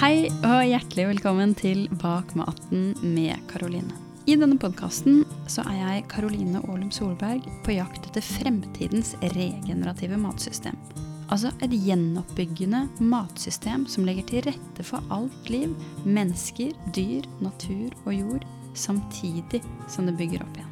Hei og hjertelig velkommen til Bak maten med Karoline. I denne podkasten så er jeg Karoline Aalum Solberg på jakt etter fremtidens regenerative matsystem. Altså et gjenoppbyggende matsystem som legger til rette for alt liv, mennesker, dyr, natur og jord, samtidig som det bygger opp igjen.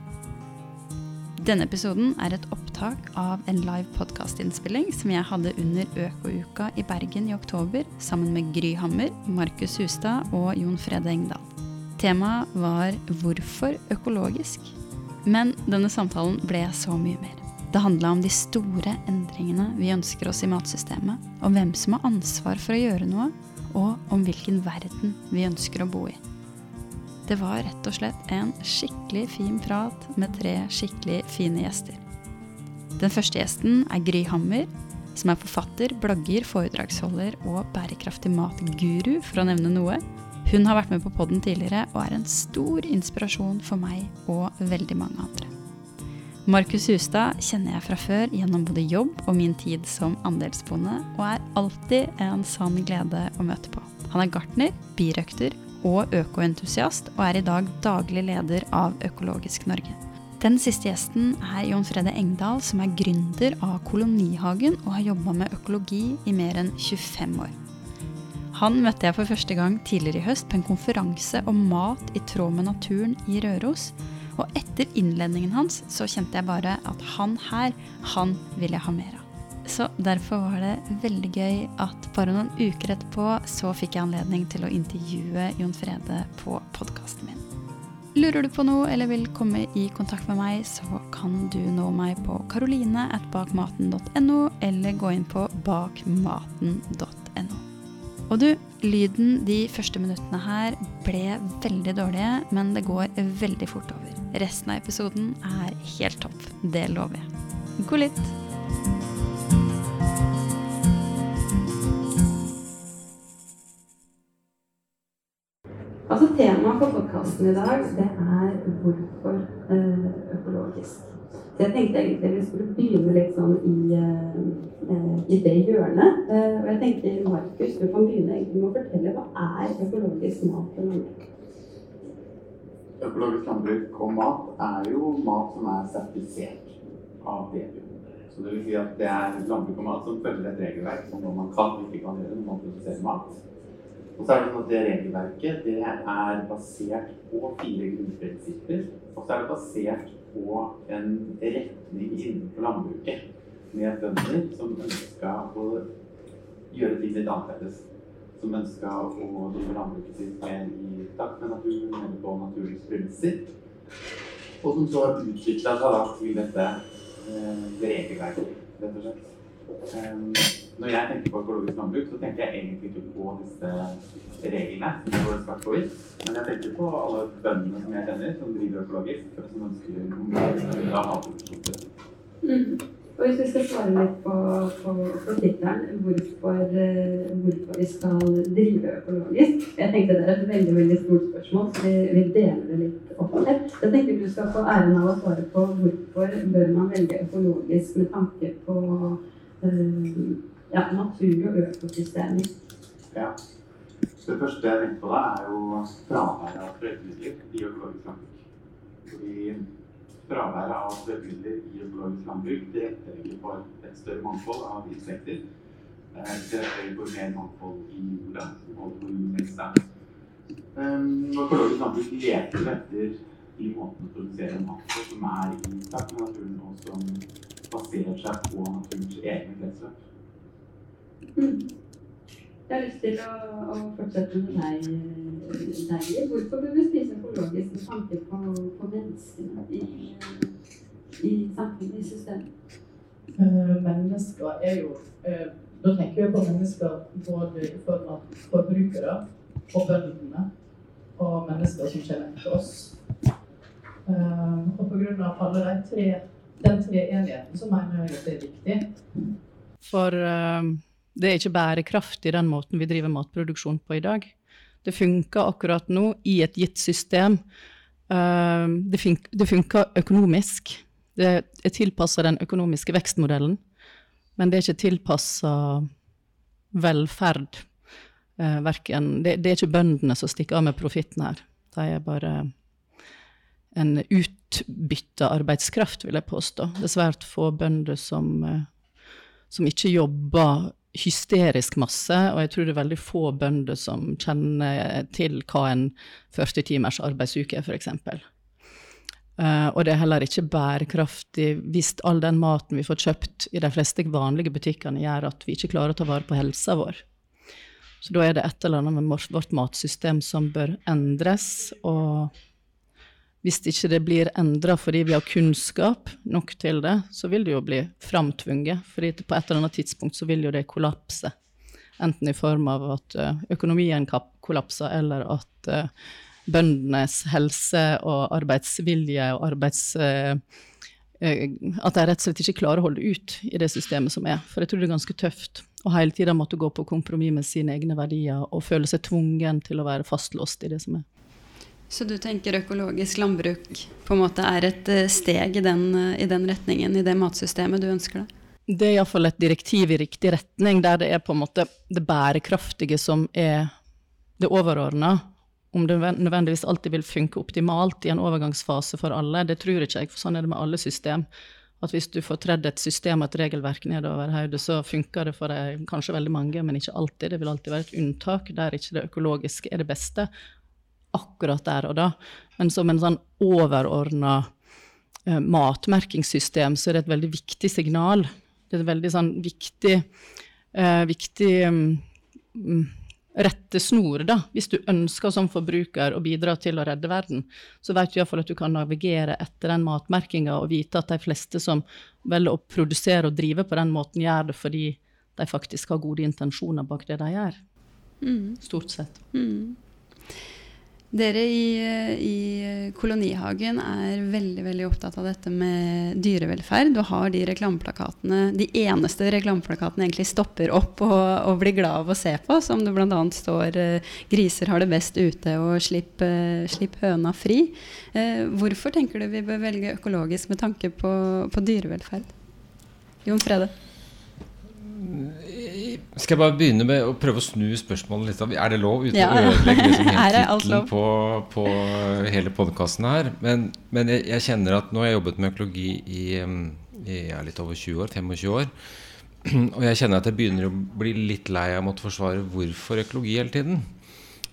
Denne episoden er et opptak av en live podkastinnspilling som jeg hadde under Øko-uka i Bergen i oktober sammen med Gry Hammer, Markus Hustad og Jon Frede Engdahl. Temaet var 'Hvorfor økologisk?' Men denne samtalen ble så mye mer. Det handla om de store endringene vi ønsker oss i matsystemet, om hvem som har ansvar for å gjøre noe, og om hvilken verden vi ønsker å bo i. Det var rett og slett en skikkelig fin prat med tre skikkelig fine gjester. Den første gjesten er Gry Hammer, som er forfatter, blogger, foredragsholder og bærekraftig matguru, for å nevne noe. Hun har vært med på podden tidligere og er en stor inspirasjon for meg og veldig mange andre. Markus Hustad kjenner jeg fra før gjennom både jobb og min tid som andelsbonde, og er alltid en sann glede å møte på. Han er gartner, birøkter og økoentusiast, og er i dag daglig leder av Økologisk Norge. Den siste gjesten er Jon Frede Engdahl, som er gründer av Kolonihagen og har jobba med økologi i mer enn 25 år. Han møtte jeg for første gang tidligere i høst på en konferanse om mat i tråd med naturen i Røros. Og etter innledningen hans så kjente jeg bare at han her, han vil jeg ha mer av. Så derfor var det veldig gøy at bare noen uker etterpå så fikk jeg anledning til å intervjue Jon Frede på podkasten min. Lurer du på noe eller vil komme i kontakt med meg, så kan du nå meg på karoline.bakmaten.no, eller gå inn på bakmaten.no. Og du, lyden de første minuttene her ble veldig dårlige, men det går veldig fort over. Resten av episoden er helt topp. Det lover jeg. God lytt! Temaet for podkasten i dag det er hvorfor øh, økologisk. Så Jeg tenkte egentlig vi skulle begynne litt sånn i, uh, i det hjørnet. Og jeg tenkte Markus, du kan begynne egentlig med å fortelle hva er økologisk mat for landbruk? Økologisk landbruk og mat er jo mat som er sertifisert av DBU. Så det vil si at det er landbruk og mat som følger et regelverk som man kan og ikke kan gjøre når man produserer mat. Og så er det sånn at det regelverket det er basert på fire grunnprinsipper. Og så er det basert på en retning innenfor landbruket med bønder som ønska å gjøre ting litt annerledes. Som ønska å drive landbruket sitt mer i takt med naturen, mer på naturens premisser. Og som så har utvikla seg til dette eh, regelverket, rett og slett. Um, når jeg tenker på økologisk landbruk, så tenker jeg egentlig ikke på disse reglene. som går svart på hvitt. Men jeg tenker på alle bøndene som jeg kjenner, som driver økologisk, og som ønsker mer av matproduksjon. Mm. Og hvis vi skal svare litt på, på, på tittelen hvorfor, uh, hvorfor, vi skal drive økologisk Jeg tenkte det er et veldig veldig stort spørsmål, så vi, vi deler det litt opp her. Jeg tenker du skal få æren av å svare på hvorfor bør man velge økologisk med tanke på uh, ja, natur og økosystemer. Ja. Det første jeg tenker på da, er jo fraværet av sprøytemidler i økologisk landbruk. Fordi fraværet av sprøytemidler i økologisk landbruk tilrettelegger for et større mangfold av insekter. Eh, tilrettelegger for mer mangfold i jorda, og seg. Økologisk landbruk leter etter i måten å produsere mat på som er i takt med naturen, og som baserer seg på naturens egne kretsløp. Mm. Jeg har lyst til å, å fortsette med deg, deg. Hvorfor bør vi spise økologisk med tanke på, på menneskene i, i samfunnet, i systemet? Uh, mennesker er jo uh, Da tenker vi på mennesker både i form av forbrukere og bøndene, og mennesker som kommer etter oss. Uh, og pga. alle de tre, den tre enigheten, så mener jeg at det er viktig. For det er ikke bærekraftig, den måten vi driver matproduksjon på i dag. Det funker akkurat nå i et gitt system. Ehm, det funker økonomisk. Det er tilpassa den økonomiske vekstmodellen, men det er ikke tilpassa velferd. eh, verken det, er ikke bøndene som stikker av med profitten her. De er bare en utbytta arbeidskraft, vil jeg påstå. Det er svært få bønder som, eh, som ikke jobber hysterisk masse, og jeg tror det er veldig få bønder som kjenner til hva en 40 timers arbeidsuke er, f.eks. Uh, og det er heller ikke bærekraftig hvis all den maten vi får kjøpt i de fleste vanlige butikkene, gjør at vi ikke klarer å ta vare på helsa vår. Så da er det et eller annet med vårt matsystem som bør endres. Og hvis ikke det blir endra fordi vi har kunnskap nok til det, så vil det jo bli framtvunget. fordi på et eller annet tidspunkt så vil jo det kollapse. Enten i form av at eh, økonomien kollapser, eller at uh, bøndenes helse og arbeidsvilje og arbeids... Eh, eh, at de rett og slett ikke klarer å holde ut i det systemet som er. For jeg tror det er ganske tøft å hele tida måtte gå på kompromiss med sine egne verdier og føle seg tvungen til å være fastlåst i det som er. Så du tenker økologisk landbruk på en måte er et eh, steg i den, i den retningen, i det matsystemet du ønsker deg? Det er iallfall et direktiv i riktig retning, der det er på en måte det bærekraftige som er det overordna, om det nødvendigvis alltid vil funke optimalt i en overgangsfase for alle, det tror ikke jeg, for sånn er det med alle system. At hvis du får tredd et system og et regelverk nedover hodet, så funker det for deg, kanskje veldig mange, men ikke alltid. Det vil alltid være et unntak der ikke det økologiske er det beste akkurat der og da. Men som en sånn overordna eh, matmerkingssystem, så er det et veldig viktig signal. Det er et veldig sånn viktig, eh, viktig um, rettesnor, da. Hvis du ønsker som forbruker å bidra til å redde verden, så vet du iallfall at du kan navigere etter den matmerkinga og vite at de fleste som velger å produsere og drive på den måten, gjør det fordi de faktisk har gode intensjoner bak det de gjør. Mm. Stort sett. Mm. Dere i, i, Kolonihagen er veldig veldig opptatt av dette med dyrevelferd. Og har de reklameplakatene, de eneste reklameplakatene egentlig stopper opp og, og blir glad av å se på, som det bl.a. står uh, 'Griser har det best ute' og 'Slipp, uh, slipp høna fri'. Eh, hvorfor tenker du vi bør velge økologisk med tanke på, på dyrevelferd? Jon Frede? Skal jeg bare begynne med å prøve å snu spørsmålet litt? Er det lov? Uten ja. å ødelegge liksom hele tittelen på, på, hele podkasten her. Men, men jeg, jeg, kjenner at nå har jeg jobbet med økologi i, i ja, litt over 20 år, 25 år. Og jeg kjenner at jeg begynner å bli litt lei av å måtte forsvare hvorfor økologi hele tiden.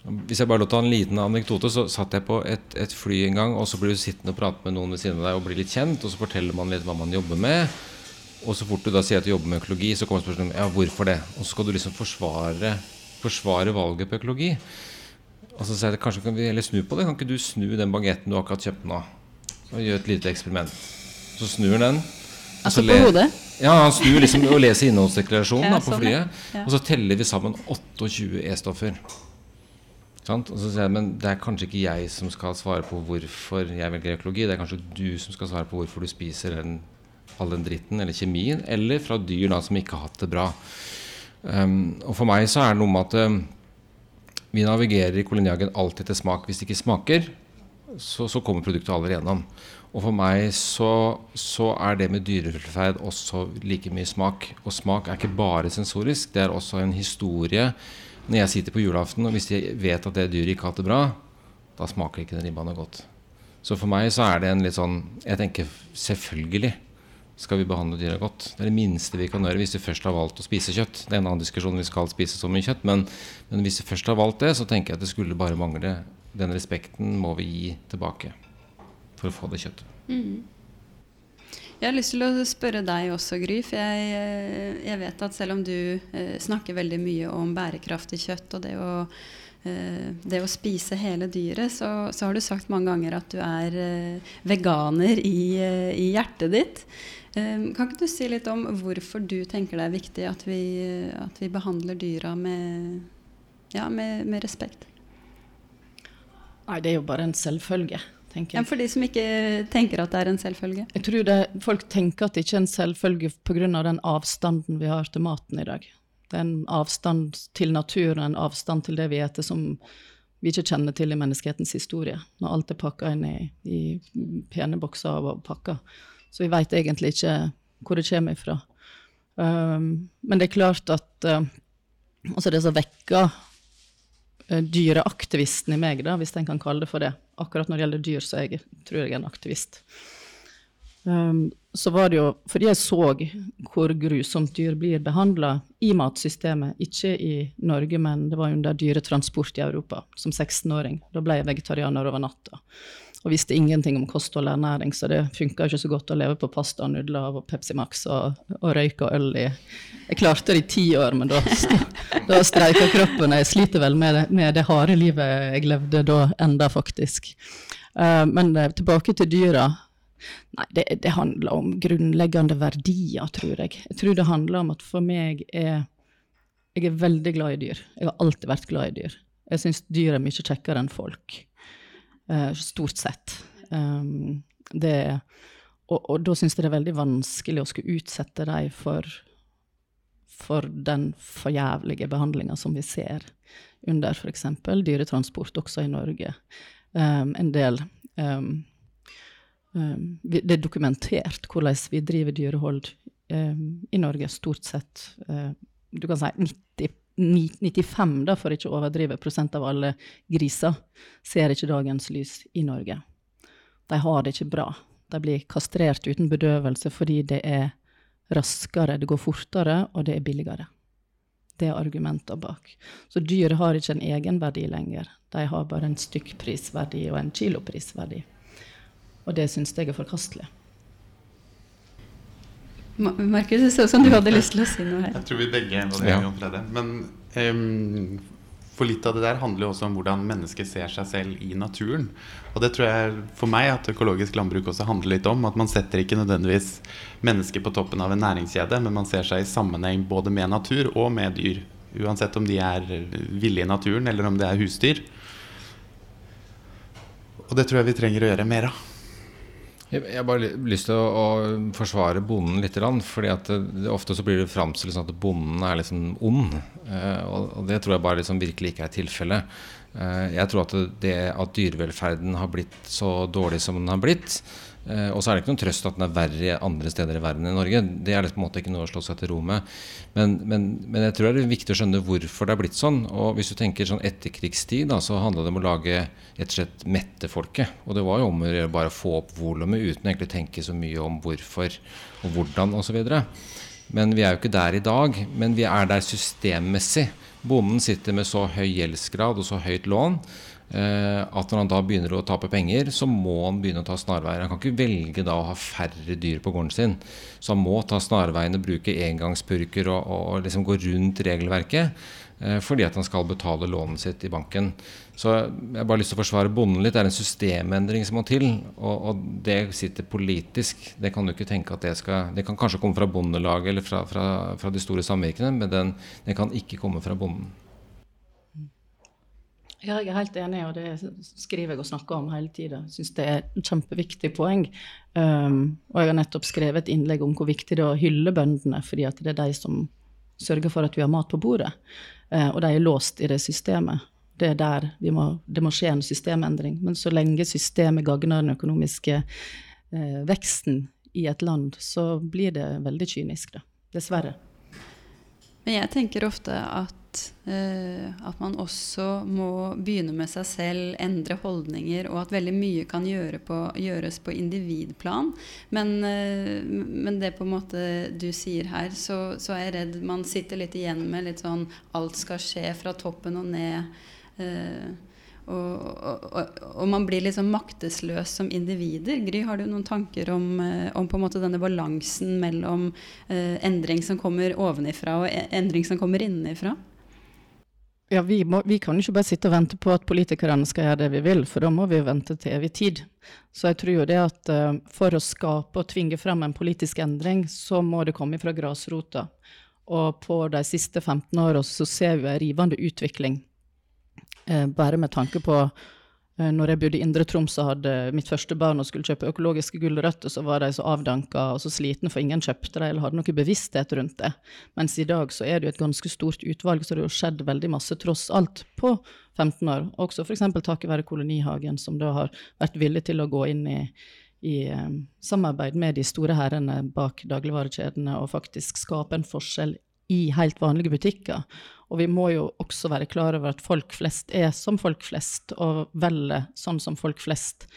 Hvis jeg bare lov ta en liten anekdote, så satt jeg på et, et fly en gang, og så blir du sittende og prate med noen ved siden av deg og bli litt kjent, og så forteller man litt hva man jobber med. Og så fort du da sier at du jobber med økologi, så kommer spørsmålet ja, hvorfor det? Og så skal du liksom forsvare, forsvare valget på økologi. Og så sier jeg kanskje kan vi heller snu på det. Kan ikke du snu den bagetten du akkurat kjøpte nå? Og gjøre et lite eksperiment. Så snur den. Altså på hodet? Ja, han snur liksom og leser innholdsdeklarasjonen ja, på sånn, flyet. Ja. Og så teller vi sammen 28 E-stoffer. Og så sier jeg, Men det er kanskje ikke jeg som skal svare på hvorfor jeg velger økologi. Det er kanskje du som skal svare på hvorfor du spiser den all den dritten, eller kjemien, eller fra dyr da, som ikke har hatt det bra. Um, og For meg så er det noe med at um, vi navigerer i kolonihagen alltid til smak. Hvis det ikke smaker, så, så kommer produktet aldri gjennom. Og for meg så, så er det med dyrevelferd også like mye smak. Og smak er ikke bare sensorisk, det er også en historie. Når jeg sitter på julaften, og hvis jeg vet at det dyret ikke har hatt det bra, da smaker ikke den ribba noe godt. Så for meg så er det en litt sånn Jeg tenker selvfølgelig skal vi behandle dyra godt. Det er det minste vi kan gjøre hvis vi først har valgt å spise kjøtt. Det er en annen diskusjon vi skal spise så mye kjøtt, men, men, hvis vi først har valgt det, så tenker jeg at det skulle bare mangle. Den respekten må vi gi tilbake for å få det kjøttet. Mm. Jeg har lyst til å spørre deg også, Gry. For jeg, eh, jeg, vet at selv om du eh, snakker veldig mye om bærekraftig kjøtt og det å, det å spise hele dyret, så, så, har du sagt mange ganger at du er eh, veganer i, eh, i hjertet ditt. Kan ikke du si litt om hvorfor du tenker det er viktig at vi, at vi behandler dyra med, ja, med, med, respekt? Nei, det er jo bare en selvfølge. tenker jeg. Ja, for de som ikke tenker at det er en selvfølge? Jeg tror det, folk tenker at det ikke er en selvfølge pga. den avstanden vi har til maten i dag. Det er en avstand til naturen, en avstand til det vi spiser som vi ikke kjenner til i menneskehetens historie. Når alt er pakka inn i, i pene bokser og pakka. Så vi veit egentlig ikke hvor det kommer ifra. Um, men det er klart at uh, altså det som vekker uh, dyreaktivisten i meg, da, hvis en kan kalle det for det. Akkurat når det gjelder dyr, så jeg, tror jeg er en aktivist. Um, så var det jo fordi jeg så hvor grusomt dyr blir behandla i matsystemet, ikke i Norge, men det var under dyretransport i Europa som 16-åring. Da ble jeg vegetarianer over natta. Og visste ingenting om kost og ernæring, så det funka ikke så godt å leve på pasta og nudler og Pepsi Max og, og røyke og øl i Jeg klarte det i ti år, men da, da streika kroppen. Jeg sliter vel med det, med det harde livet jeg levde da enda, faktisk. Uh, men uh, tilbake til dyra. Nei, det, det, handler om grunnleggende verdier, tror jeg. Jeg tror det handler om at for meg er Jeg er veldig glad i dyr. Jeg har alltid vært glad i dyr. Jeg syns dyr er mye kjekkere enn folk. Uh, stort sett. Um, det, og, og, da syns jeg det er veldig vanskelig å skulle utsette dem for, for den forjævlige behandlinga som vi ser under f.eks. dyretransport også i Norge. Um, en del um, det er dokumentert hvordan vi driver dyrehold um, i Norge, stort sett. Uh, du kan si 90, 95, da, for ikke å overdrive, prosent av alle griser ser ikke dagens lys i Norge. De har det ikke bra. De blir kastrert uten bedøvelse fordi det er raskere, det går fortere, og det er billigere. Det er argumenter bak. Så dyr har ikke en egenverdi lenger. De har bare en stykkprisverdi og en kiloprisverdi. Og det syns jeg er forkastelig. Markus, det så ut som du hadde lyst til å si noe her. Jeg tror vi begge var enige om det. Men um, for litt av det der handler jo også om hvordan mennesket ser seg selv i naturen. Og det tror jeg for meg at økologisk landbruk også handler litt om. At man setter ikke nødvendigvis mennesket på toppen av en næringskjede, men man ser seg i sammenheng både med natur og med dyr. Uansett om de er ville i naturen, eller om det er husdyr. Og det tror jeg vi trenger å gjøre mer av. Jeg har bare lyst til å, forsvare bonden litt. fordi at det, Ofte så blir det framstilt sånn at bonden er liksom ond. Eh, og, det tror jeg bare liksom virkelig ikke er tilfellet. Eh, jeg tror at det at dyrevelferden har blitt så dårlig som den har blitt, og så er det ikke noen trøst at den er verre andre steder i verden enn Norge. Det er på en måte ikke noe å slå seg til ro med. Men, men, men, jeg tror det er viktig å skjønne hvorfor det er blitt sånn. Og hvis du tenker sånn etterkrigstid, da, så handla det om å lage rett og slett mette folket. Og det var jo om å gjøre bare å få opp volumet uten egentlig å tenke så mye om hvorfor og hvordan osv. Men vi er jo ikke der i dag. Men vi er der systemmessig. Bonden sitter med så høy gjeldsgrad og så høyt lånn Eh, at når han da begynner å tape penger, så må han begynne å ta snarveier. Han kan ikke velge da å ha færre dyr på gården sin. Så han må ta snarveiene, bruke engangspurker og, og liksom gå rundt regelverket. Eh, fordi at han skal betale lånet sitt i banken. Så jeg har bare lyst til å forsvare bonden litt. Det er en systemendring som må til. Og, og, det sitter politisk. Det kan du ikke tenke at det skal Det kan kanskje komme fra Bondelaget eller fra, fra, fra de store samvirkene, men den, den kan ikke komme fra bonden. Ja, jeg er helt enig, og det skriver jeg og snakker om hele tida. Syns det er et kjempeviktig poeng. Um, og jeg har nettopp skrevet et innlegg om hvor viktig det er å hylle bøndene, fordi at det er de som sørger for at vi har mat på bordet. Uh, og de er låst i det systemet. Det er der må, det må skje en systemendring. Men så lenge systemet gagner den økonomiske uh, veksten i et land, så blir det veldig kynisk, da. Dessverre. Men jeg tenker ofte at Uh, at man også må begynne med seg selv, endre holdninger, og at veldig mye kan gjøre på, gjøres på individplan. Men, uh, men, det på en måte du sier her, så, så, er jeg redd man sitter litt igjen med litt sånn alt skal skje fra toppen og ned. Uh, og, og, og, man blir liksom maktesløs som individer. Gry, har du noen tanker om, om på en måte denne balansen mellom endring som kommer ovenifra, og e, endring som kommer innenfra? Ja, vi, må, vi, kan ikke bare sitte og vente på at politikerne skal gjøre det vi vil, for da må vi vente til evig tid. Så jeg tror jo det at uh, for å skape og tvinge frem en politisk endring, så må det komme fra grasrota. Og på de siste 15 åra så ser vi en rivende utvikling, uh, bare med tanke på når jeg bodde i Indre Troms og hadde mitt første barn og skulle kjøpe økologiske gulrøtter, så var de så avdanka og så slitne, for ingen kjøpte dem eller hadde noe bevissthet rundt det. Mens i dag så er det jo et ganske stort utvalg, så det har skjedd veldig masse tross alt på 15 år. Også f.eks. takket være Kolonihagen, som da har vært villig til å gå inn i, i um, samarbeid med de store herrene bak dagligvarekjedene og faktisk skape en forskjell i helt vanlige butikker. Og vi må jo også være klar over at folk flest er som folk flest, og velger sånn som folk flest.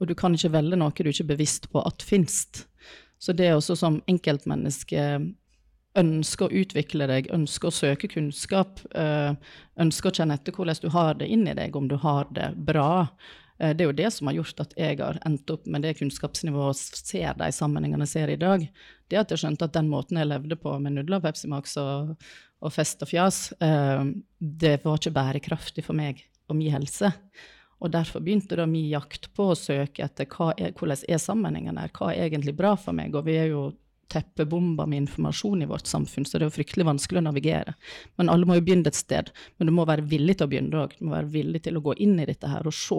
Og du kan ikke velge noe du ikke er bevisst på at finnes. Så det også som enkeltmenneske ønsker å utvikle deg, ønsker å søke kunnskap, eh, ønsker å kjenne etter hvordan du har det inni deg, om du har det bra. Eh, det er jo det som har gjort at jeg har endt opp med det kunnskapsnivået og ser de sammenhengene jeg ser i dag. Det at jeg skjønte at den måten jeg levde på med nudler, Pepsi Max og, og fest og fjas, eh, det var ikke bærekraftig for meg og min helse. Og derfor begynte da min jakt på å søke etter hva er, hvordan er sammenhengen her, hva er egentlig bra for meg? Og vi er jo teppebomba med informasjon i vårt samfunn, så det er jo fryktelig vanskelig å navigere. Men alle må jo begynne et sted. Men du må være villig til å begynne òg. Du må være villig til å gå inn i dette her og se.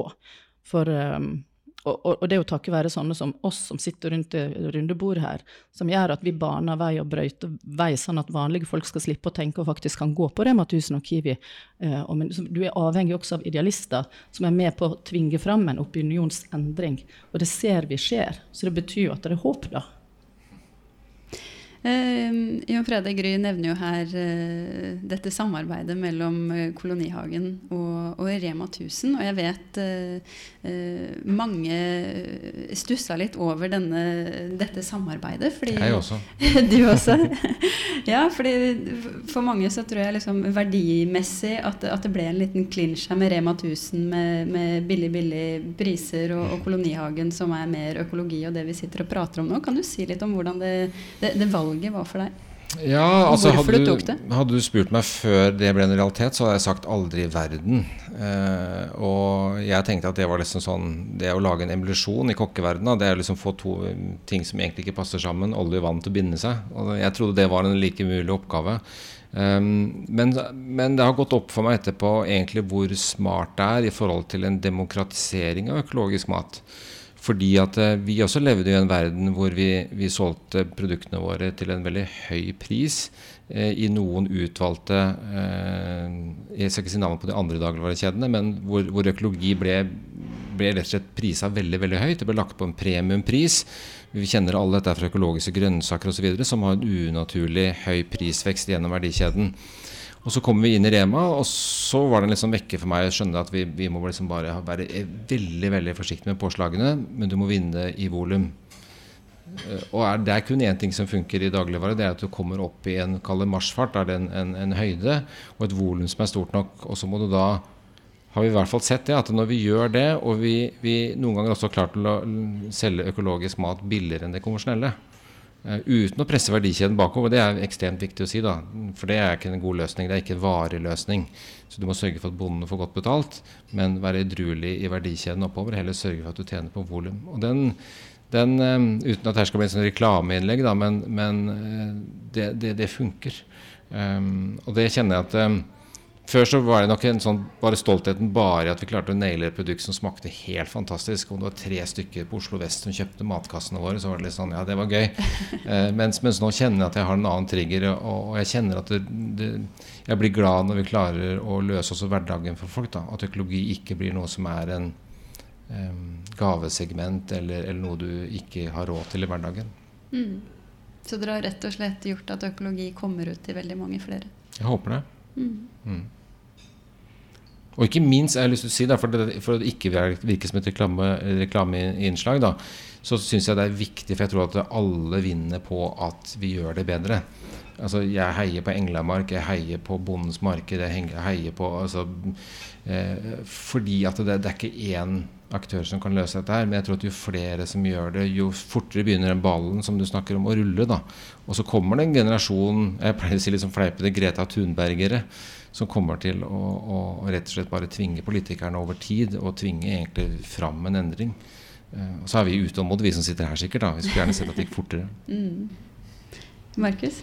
For um, og, og, det er jo takket være sånne som oss som sitter rundt runde bordet her, som gjør at vi baner vei og brøyter vei, sånn at vanlige folk skal slippe å tenke og faktisk kan gå på Rema 1000 og Kiwi. Uh, og men, du er avhengig også av idealister som er med på å tvinge fram en opinionsendring. Og det ser vi skjer. Så det betyr jo at det er håp, da. Uh, Jon Frede Gry nevner jo her eh, dette samarbeidet mellom uh, Kolonihagen og, og, Rema 1000. Og jeg vet mange stussa litt over denne, dette samarbeidet. Fordi, jeg også. du også? ja, fordi for mange så tror jeg liksom verdimessig at, at det ble en liten klinsj her med Rema 1000 med, med billig, billig priser, og, og, Kolonihagen som er mer økologi og det vi sitter og prater om nå. Kan du si litt om hvordan det, det, det valget valget var for deg? Ja, altså hadde du, hadde du, spurt meg før det ble en realitet, så hadde jeg sagt aldri i verden. Eh, og jeg tenkte at det var liksom sånn Det å lage en evolusjon i kokkeverdenen, det er liksom få to ting som egentlig ikke passer sammen, olje og vann til å binde seg. Og jeg trodde det var en like mulig oppgave. Um, men, men, det har gått opp for meg etterpå egentlig hvor smart det er i forhold til en demokratisering av økologisk mat. Fordi at eh, vi også levde i en verden hvor vi, vi solgte produktene våre til en veldig høy pris eh, i noen utvalgte eh, Jeg skal ikke si navnet på de andre dagligvarekjedene, men hvor, hvor, økologi ble, ble rett og slett prisa veldig veldig høyt. Det ble lagt på en premiumpris. Vi kjenner alle dette fra økologiske grønnsaker osv., som har en unaturlig høy prisvekst gjennom verdikjeden. Og så kommer vi inn i Rema, og så var det liksom vekke for meg å skjønne at vi, vi må liksom bare være veldig veldig forsiktige med påslagene, men du må vinne i volum. Eh, og er, Det er kun én ting som funker i dagligvare. Det er at du kommer opp i en marsjfart. Er det en, en, en, høyde og et volum som er stort nok. Og så må du da har vi i hvert fall sett det, at når vi gjør det, og vi, vi noen ganger også har klart å selge økologisk mat billigere enn det konvensjonelle, uten å presse verdikjeden bakover. Det er ekstremt viktig å si. da, For det er ikke en god løsning. Det er ikke en varig løsning. Så du må sørge for at bonden får godt betalt, men være edruelig i verdikjeden oppover. Heller sørge for at du tjener på volum. Og den, den um, Uten at det skal bli et sånn reklameinnlegg, da, men, men uh, det, det, det, funker. Um, og det kjenner jeg at før så var det nok en sånn, bare stoltheten bare i at vi klarte å naile et produkt som smakte helt fantastisk. Om det var tre stykker på Oslo vest som kjøpte matkassene våre, så var det litt sånn Ja, det var gøy. Eh, mens, mens, nå kjenner jeg at jeg har en annen trigger, og, og jeg kjenner at det, det, jeg blir glad når vi klarer å løse også hverdagen for folk. da, At økologi ikke blir noe som er en eh, gavesegment eller, eller, noe du ikke har råd til i hverdagen. Mm. Så dere har rett og slett gjort at økologi kommer ut til veldig mange flere? Jeg håper det. Mm. Mm. Og ikke minst, jeg har lyst til å si da, for, det, for det ikke virke som et reklame, reklameinnslag, da, så syns jeg det er viktig, for jeg tror at alle vinner på at vi gjør det bedre. Altså, jeg heier på Englamark, jeg heier på Bondens marked, jeg heier på altså, eh, Fordi at det, det, er ikke én aktør som kan løse dette her, men jeg tror at jo flere som gjør det, jo fortere begynner den ballen som du snakker om, å rulle. da. Og så kommer det en generasjon jeg pleier å si litt som fleipete Greta Thunbergere som kommer til å, å, rett og slett bare tvinge politikerne over tid, og tvinge egentlig fram en endring. Uh, og så er vi utålmodige, vi som sitter her sikkert. da, Vi skulle gjerne sett at det gikk fortere. Mm. Markus?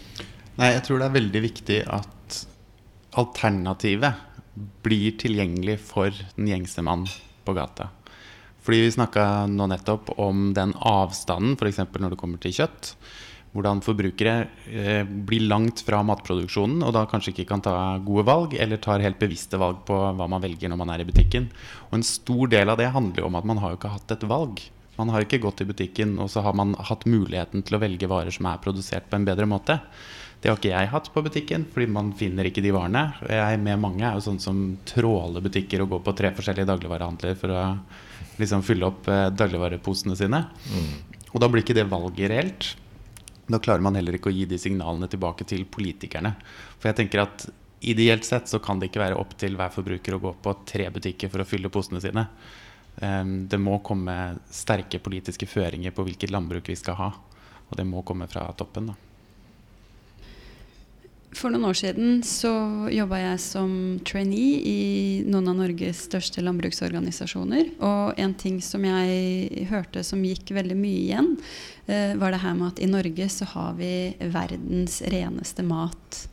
Nei, jeg tror det er veldig viktig at alternativet blir tilgjengelig for den gjengse mann på gata. Fordi vi snakka nå nettopp om den avstanden, f.eks. når det kommer til kjøtt hvordan forbrukere eh, blir langt fra matproduksjonen og da kanskje ikke kan ta gode valg, eller tar helt bevisste valg på hva man velger når man er i butikken. Og En stor del av det handler jo om at man har jo ikke hatt et valg. Man har ikke gått i butikken og så har man hatt muligheten til å velge varer som er produsert på en bedre måte. Det har ikke jeg hatt på butikken, fordi man finner ikke de varene. Jeg med mange er jo sånn som tråler butikker og går på tre forskjellige dagligvarehandler for å liksom fylle opp eh, dagligvareposene sine. Mm. Og da blir ikke det valget reelt. Da klarer man heller ikke å gi de signalene tilbake til politikerne. For jeg tenker at ideelt sett så kan det ikke være opp til hver forbruker å gå på tre butikker for å fylle posene sine. Ehm, det må komme sterke politiske føringer på hvilket landbruk vi skal ha. Og det må komme fra toppen. da. For noen år siden så jobba jeg som trainee i noen av Norges største landbruksorganisasjoner. Og en ting som jeg hørte som gikk veldig mye igjen, eh, var det her med at i Norge så har vi verdens reneste mat.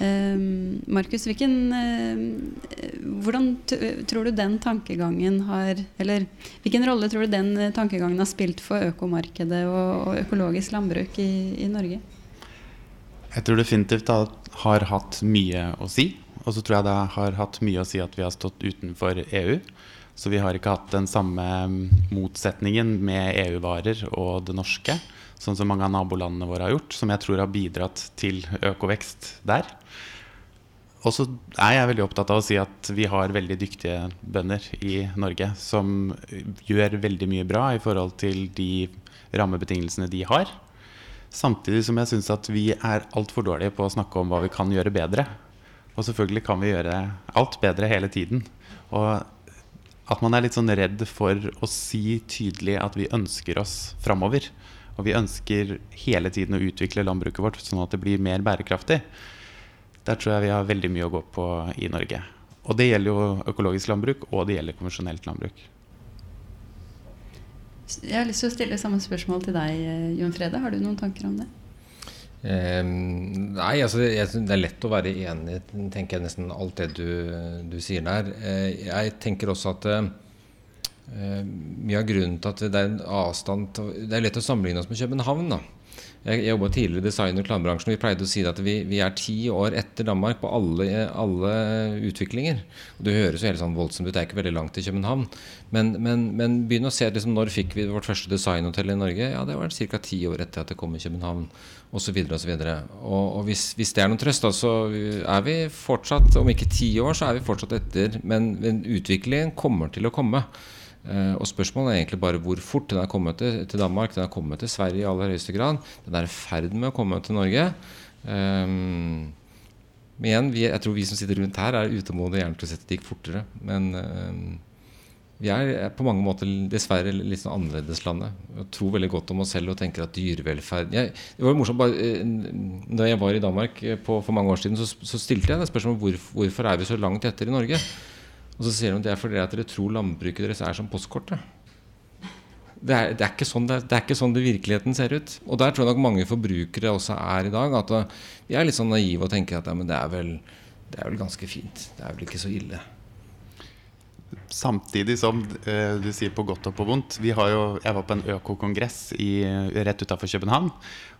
Um, Markus, uh, hvordan tror du den tankegangen har Eller hvilken rolle tror du den tankegangen har spilt for økomarkedet og økologisk landbruk i, i, Norge? Jeg tror definitivt det har hatt mye å si. Og så tror jeg det har hatt mye å si at vi har stått utenfor EU. Så vi har ikke hatt den samme motsetningen med EU-varer og det norske sånn som mange av nabolandene våre har gjort, som jeg tror har bidratt til økovekst der. Og så er jeg veldig opptatt av å si at vi har veldig dyktige bønder i Norge som gjør veldig mye bra i forhold til de rammebetingelsene de har. Samtidig som jeg syns at vi er altfor dårlige på å snakke om hva vi kan gjøre bedre. Og selvfølgelig kan vi gjøre alt bedre hele tiden. Og at man er litt sånn redd for å si tydelig at vi ønsker oss framover. Og vi ønsker hele tiden å utvikle landbruket vårt sånn at det blir mer bærekraftig. Der tror jeg vi har veldig mye å gå på i Norge. Og det gjelder jo økologisk landbruk, og det gjelder konvensjonelt landbruk. Jeg har lyst til å stille samme spørsmål til deg, Jon Frede. Har du noen tanker om det? Um, nei, altså det, er lett å være enig tenker jeg nesten alt det du, du sier der. Uh, jeg tenker også at uh, Eh, mye av grunnen til at det er en avstand Det er lett å sammenligne oss med København. da jeg, jobba tidligere i design- og reklamebransjen. Vi pleide å si at vi, vi, er ti år etter Danmark på alle, alle utviklinger. Og det høres jo helt sånn voldsomt ut, det er ikke veldig langt til København. Men, men, men begynn å se liksom, når fikk vi vårt første designhotell i Norge? Ja, det var ca. ti år etter at det kom i København. og så videre Og, og hvis, hvis det er noen trøst, da, så er vi fortsatt, om ikke ti år, så er vi fortsatt etter. Men, men utviklingen kommer til å komme. Uh, og spørsmålet er egentlig bare hvor fort den er kommet til, Danmark. Den er kommet til Sverige i aller høyeste grad. Den er i ferd med å komme til Norge. Um, men igjen, vi, jeg tror vi som sitter rundt her, er utålmodige gjerne til å sette det gikk fortere. Men um, vi er på mange måter dessverre litt sånn annerledeslandet. Og tror veldig godt om oss selv og tenker at dyrevelferd Det var jo morsomt, bare, Da jeg var i Danmark på, for mange år siden, så, så stilte jeg det spørsmålet hvor, hvorfor er vi så langt etter i Norge. Og så sier de at det er fordi dere tror landbruket deres er som postkortet. Det er, det, er sånn det, det er, ikke sånn det, virkeligheten ser ut. Og der tror jeg nok mange forbrukere også er i dag. At vi er litt sånn naive og tenker at ja, det, er vel, det er vel ganske fint. Det er vel ikke så ille. Samtidig som eh, du sier på godt og på vondt. Jo, jeg var på en økokongress rett utafor København.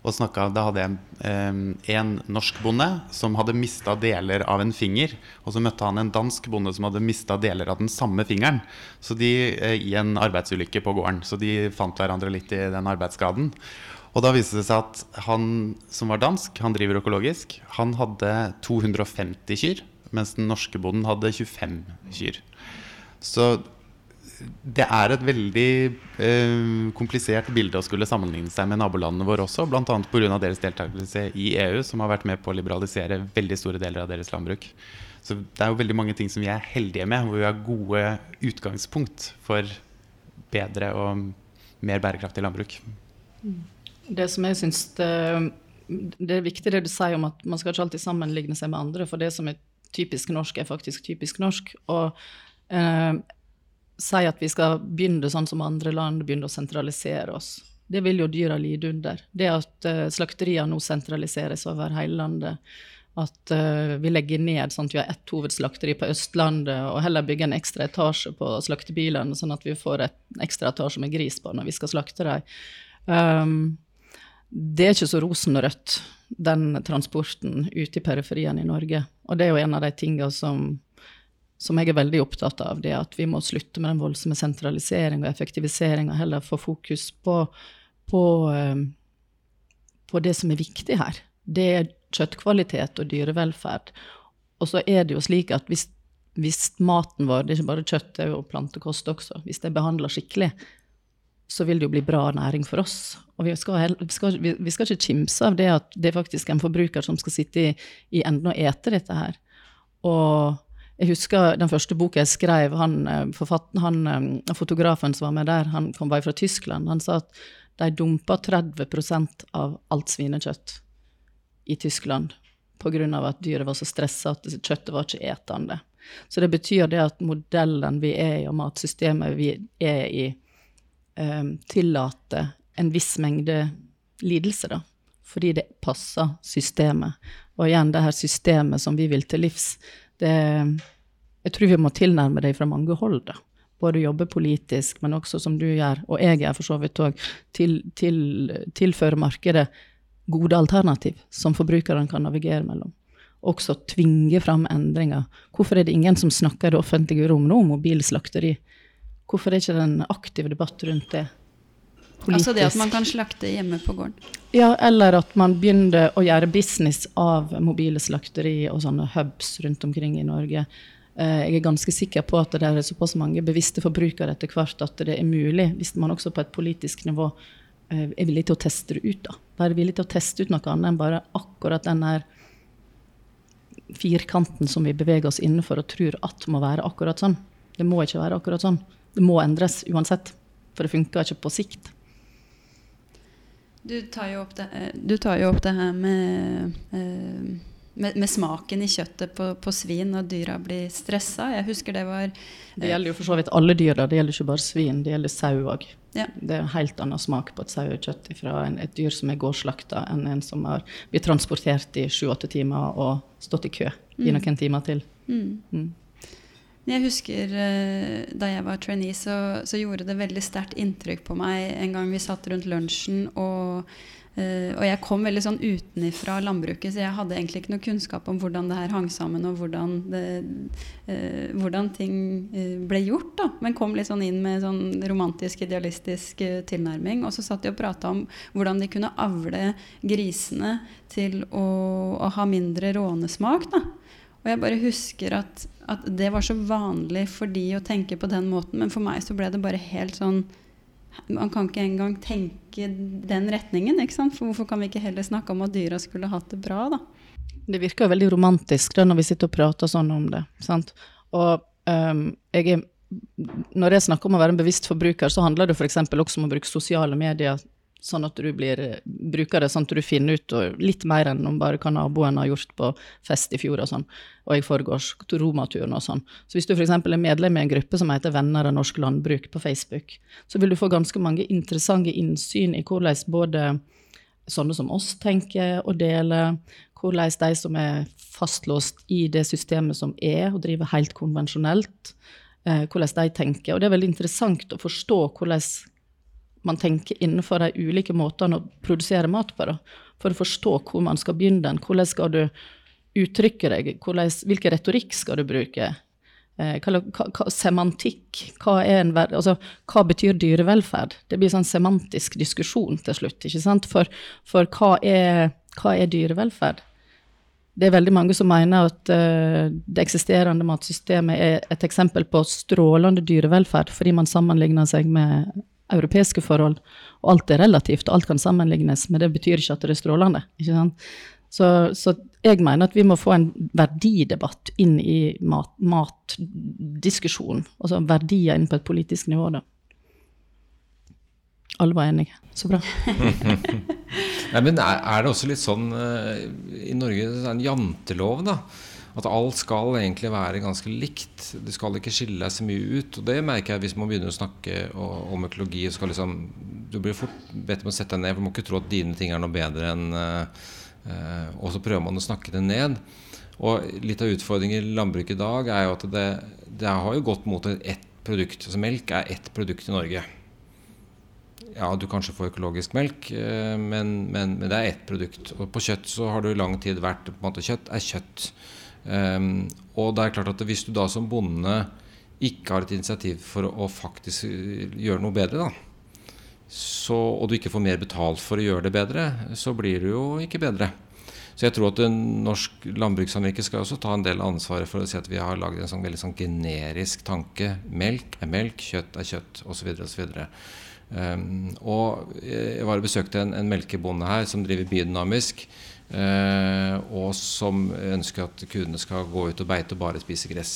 og snakket, Da hadde jeg eh, en norsk bonde som hadde mista deler av en finger. Og så møtte han en dansk bonde som hadde mista deler av den samme fingeren. Så de, eh, I en arbeidsulykke på gården. Så de fant hverandre litt i den arbeidsskaden. Og da viste det seg at han som var dansk, han driver økologisk, han hadde 250 kyr. Mens den norske bonden hadde 25 kyr. Så det er et veldig eh, komplisert bilde å skulle sammenligne seg med nabolandene våre også, bl.a. pga. deres deltakelse i EU, som har vært med på å liberalisere veldig store deler av deres landbruk. Så det er jo veldig mange ting som vi er heldige med, hvor vi har gode utgangspunkt for bedre og mer bærekraftig landbruk. Det som jeg syns det, det, er viktig det du sier om at man skal ikke alltid sammenligne seg med andre, for det som er typisk norsk, er faktisk typisk norsk. Og eh, sier at vi skal begynne sånn som andre land, begynne å sentralisere oss. Det vil jo dyra lide under. Det at uh, slakteriene nå sentraliseres over hele landet, at uh, vi legger ned sånn at vi har ett hovedslakteri på Østlandet, og heller bygger en ekstra etasje på slaktebilene, sånn at vi får en ekstra etasje med gris på når vi skal slakte dem. Um, det er ikke så rosenrødt, den transporten ute i periferien i Norge. Og det er jo en av de tingene som som jeg er veldig opptatt av, det er at vi må slutte med den voldsomme sentralisering og effektivisering, og heller få fokus på, på, eh, på, det som er viktig her. Det er kjøttkvalitet og dyrevelferd. Og så er det jo slik at hvis, hvis maten vår, det er ikke bare kjøtt, det er jo plantekost også, hvis det er behandla skikkelig, så vil det jo bli bra næring for oss. Og vi skal, vi skal, vi skal ikke kimse av det at det er faktisk en forbruker som skal sitte i, i enden og ete dette her. Og jeg husker den første boka jeg skrev, han, eh, han, eh, fotografen som var med der, han kom bare fra Tyskland, han sa at de dumpa 30% av alt svinekjøtt i Tyskland pga. at dyret var så stressa at kjøttet var ikke etende. Så det betyr det at modellen vi er i, og matsystemet vi er i, um, tillater en viss mengde lidelse, da. Fordi det passer systemet. Og igjen, det her systemet som vi vil til livs, det Jeg tror vi må tilnærme det fra mange hold, da. Både jobbe politisk, men også som du gjør, og jeg gjør for så vidt òg, til, til, tilføre markedet gode alternativ som forbrukerne kan navigere mellom. Også tvinge fram endringer. Hvorfor er det ingen som snakker i det offentlige rom nå om mobilslakteri? Hvorfor er det ikke en aktiv debatt rundt det? Politisk? Altså det at man kan slakte hjemme på gården? Ja, eller at man begynner å gjøre business av mobile slakteri og sånne hubs rundt omkring i Norge. Eh, jeg er ganske sikker på at det er såpass mange bevisste forbrukere etter hvert at det er mulig, hvis man også på et politisk nivå Eh, er villig til å teste det ut. da. Være villig til å teste ut noe annet enn bare akkurat den der firkanten som vi beveger oss innenfor og tror at må være akkurat sånn. Det må ikke være akkurat sånn. Det må endres uansett. For det funker ikke på sikt. Du tar jo opp det, eh, tar jo opp det her med, eh, med, med, smaken i kjøttet på, på svin når dyra blir stressa. Jeg husker det var Det gjelder jo for så vidt alle dyr. Det gjelder ikke bare svin, det gjelder sau òg. Ja. Det er en helt annen smak på et sauekjøtt fra et dyr som er gårdsslakta, enn en som har blitt transportert i sju-åtte timer og stått i kø i mm. noen timer til. Mm. Mm. Jeg husker uh, da jeg var trainee, så, så, gjorde det veldig sterkt inntrykk på meg en gang vi satt rundt lunsjen og Uh, og jeg kom veldig sånn utenifra landbruket, så jeg hadde egentlig ikke noe kunnskap om hvordan det her hang sammen, og hvordan, det, uh, hvordan ting ble gjort. da, Men kom litt sånn inn med sånn romantisk, idealistisk tilnærming. Og så satt de og prata om hvordan de kunne avle grisene til å, å ha mindre rånesmak. da. Og jeg bare husker at, at det var så vanlig for de å tenke på den måten, men for meg så ble det bare helt sånn man kan ikke engang tenke den retningen. ikke sant? For hvorfor kan vi ikke heller snakke om at dyra skulle hatt det bra, da? Det virker veldig romantisk da, når vi sitter og prater sånn om det. sant? Og um, jeg er, når jeg snakker om å være en bevisst forbruker, så handler det f.eks. også om å bruke sosiale medier sånn at du blir, bruker det sånn at du finner ut litt mer enn om bare hva naboen har gjort på fest i fjor og sånn, og i forgårs romaturen og sånn. Så hvis du f.eks. er medlem i en gruppe som heter Venner av norsk landbruk på Facebook, så vil du få ganske mange interessante innsyn i hvordan både sånne som oss tenker og deler, hvordan de som er fastlåst i det systemet som er, og driver helt konvensjonelt, eh, hvordan de tenker. Og det er veldig interessant å forstå hvordan man tenker innenfor de ulike måtene å produsere mat på. Da. For å forstå hvor man skal begynne den. Hvordan skal du uttrykke deg? Hvordan, hvilken retorikk skal du bruke? Eh, hva, hva, semantikk. Hva, en, altså, hva, betyr dyrevelferd? Det blir sånn semantisk diskusjon til slutt. ikke sant? For, for hva, er, hva, er, dyrevelferd? Det er veldig mange som mener at uh, det eksisterende matsystemet er et eksempel på strålende dyrevelferd, fordi man sammenligner seg med europeiske forhold. Og alt er relativt, og alt kan sammenlignes, men det betyr ikke at det er strålende. ikke sant? Så, så jeg mener at vi må få en verdidebatt inn i mat, matdiskusjonen. Altså verdier inn på et politisk nivå, da. Alle var enige. Så bra. Nei, men er, er, det også litt sånn uh, i Norge en jantelov, da? At alt skal egentlig være ganske likt. Du skal ikke skille deg så mye ut. Og det merker jeg hvis man begynner å snakke om økologi. Skal liksom, du blir fort bedt om å sette deg ned, for du må ikke tro at dine ting er noe bedre enn uh, Og så prøver man å snakke det ned. Og litt av utfordringen i landbruket i dag er jo at det, det har jo gått mot ett produkt. Altså melk er ett produkt i Norge. Ja, du kanskje får økologisk melk, uh, men, men, men, det er ett produkt. Og på kjøtt så har det i lang tid vært på en måte Kjøtt er kjøtt. Um, og det er klart at hvis du da som bonde ikke har et initiativ for å, faktisk eh, gjøre noe bedre, da, så, og du ikke får mer betalt for å gjøre det bedre, så blir det jo ikke bedre. Så jeg tror at norsk landbrukssamvirke skal også ta en del av ansvaret for å si at vi har laget en sånn veldig sånn generisk tanke. Melk er melk, kjøtt er kjøtt, osv. osv. Um, og jeg var og besøkte en, en melkebonde her som driver biodynamisk. Uh, og som ønsker at kudene skal gå ut og beite og bare spise gress.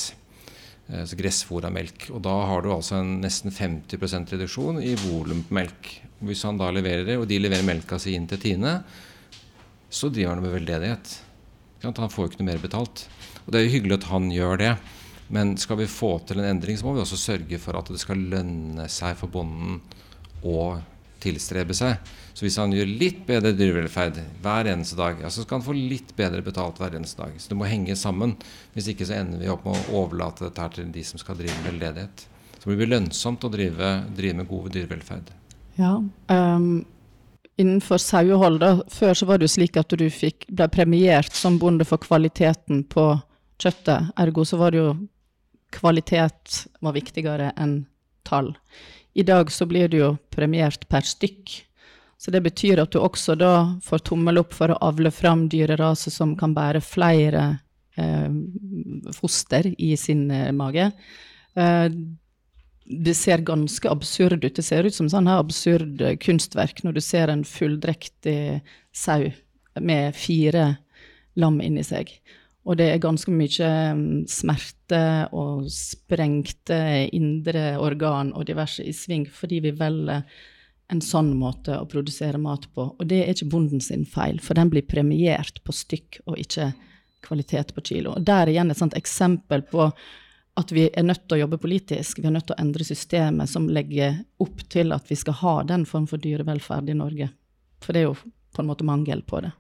Uh, så gressfôr av melk. Og da har du altså en nesten 50% reduksjon i volum på melk. Hvis han da leverer det, og de leverer melka si inn til Tine, så driver han med veldedighet. Han får jo ikke noe mer betalt. Og det er jo hyggelig at han gjør det. Men skal vi få til en endring, så må vi også sørge for at det skal lønne seg for bonden å tilstrebe seg. Så hvis han gjør litt bedre dyrevelferd hver eneste dag, ja, så skal han få litt bedre betalt hver eneste dag. Så det må henge sammen. Hvis ikke så ender vi opp med å overlate dette her til de som skal drive med veldedighet. Så det blir lønnsomt å drive, drive med god dyrevelferd. Ja, um, innenfor sauehold, da, før så var det jo slik at du fikk, ble premiert som bonde for kvaliteten på kjøttet. Ergo så var det jo kvalitet var viktigere enn tall. I dag så blir du jo premiert per stykk. Så det betyr at du også da får tommel opp for å avle fram dyreraser som kan bære flere eh, foster i sin eh, mage. Eh, det ser ganske absurd ut. Det ser ut som sånn her absurd kunstverk når du ser en fulldrektig sau med fire lam inni seg. Og det er ganske mye mm, smerte og sprengte indre organ og diverse i sving fordi vi velger en sånn måte å produsere mat på. Og det er ikke bonden sin feil, for den blir premiert på stykk og ikke kvalitet på kilo. Og der er igjen et sånt eksempel på at vi er nødt til å jobbe politisk. Vi er nødt til å endre systemet som legger opp til at vi skal ha den form for dyrevelferd i Norge. For det er jo på en måte mangel på det.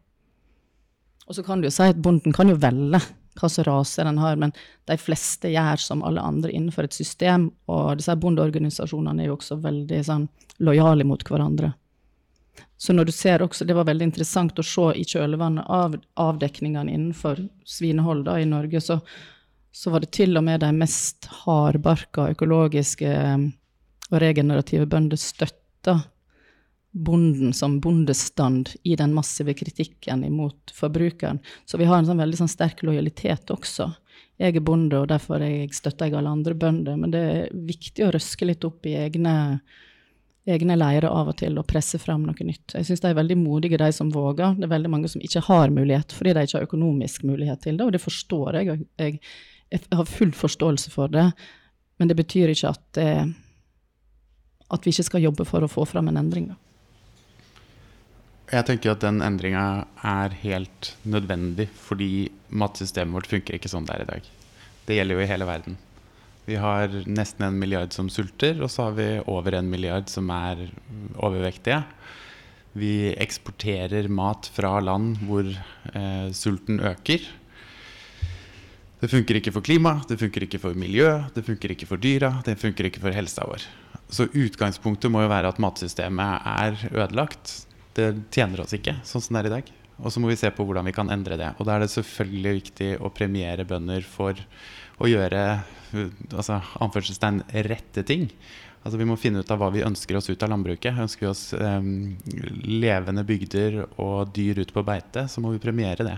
Og så kan du jo si at bonden kan jo velge hva slags rase den har, men de fleste gjør som alle andre innenfor et system, og disse bondeorganisasjonene er jo også veldig sånn lojale mot hverandre. Så når du ser også, Det var veldig interessant å se i kjølvannet av avdekningene innenfor svinehold da, i Norge, så, så var det til og med de mest hardbarka økologiske og regenerative bønder støtta bonden som bondestand i den massive kritikken imot forbrukeren. Så vi har en sånn veldig sånn sterk lojalitet også. Jeg er bonde, og derfor jeg støtter jeg alle andre bønder. Men det er viktig å røske litt opp i egne, egne leirer av og til og presse fram noe nytt. Jeg syns de er veldig modige, de som våger. Det er veldig mange som ikke har mulighet fordi de ikke har økonomisk mulighet til det, og det forstår jeg. Jeg, jeg har full forståelse for det, men det betyr ikke at, det, at vi ikke skal jobbe for å få fram en endring. da. Jeg tenker at den endringa er helt nødvendig, fordi matsystemet vårt funker ikke sånn det er i dag. Det gjelder jo i hele verden. Vi har nesten en milliard som sulter, og så har vi over en milliard som er overvektige. Vi eksporterer mat fra land hvor eh, sulten øker. Det funker ikke for klima, det funker ikke for miljø, det funker ikke for dyra, det funker ikke for helsa vår. Så utgangspunktet må jo være at matsystemet er ødelagt det tjener oss ikke sånn som det er i dag. Og så må vi se på hvordan vi kan endre det. Og da er det selvfølgelig viktig å premiere bønder for å gjøre altså, anførselstegn rette ting. Altså Vi må finne ut av hva vi ønsker oss ut av landbruket. Ønsker vi oss um, levende bygder og dyr ute på beite, så må vi premiere det.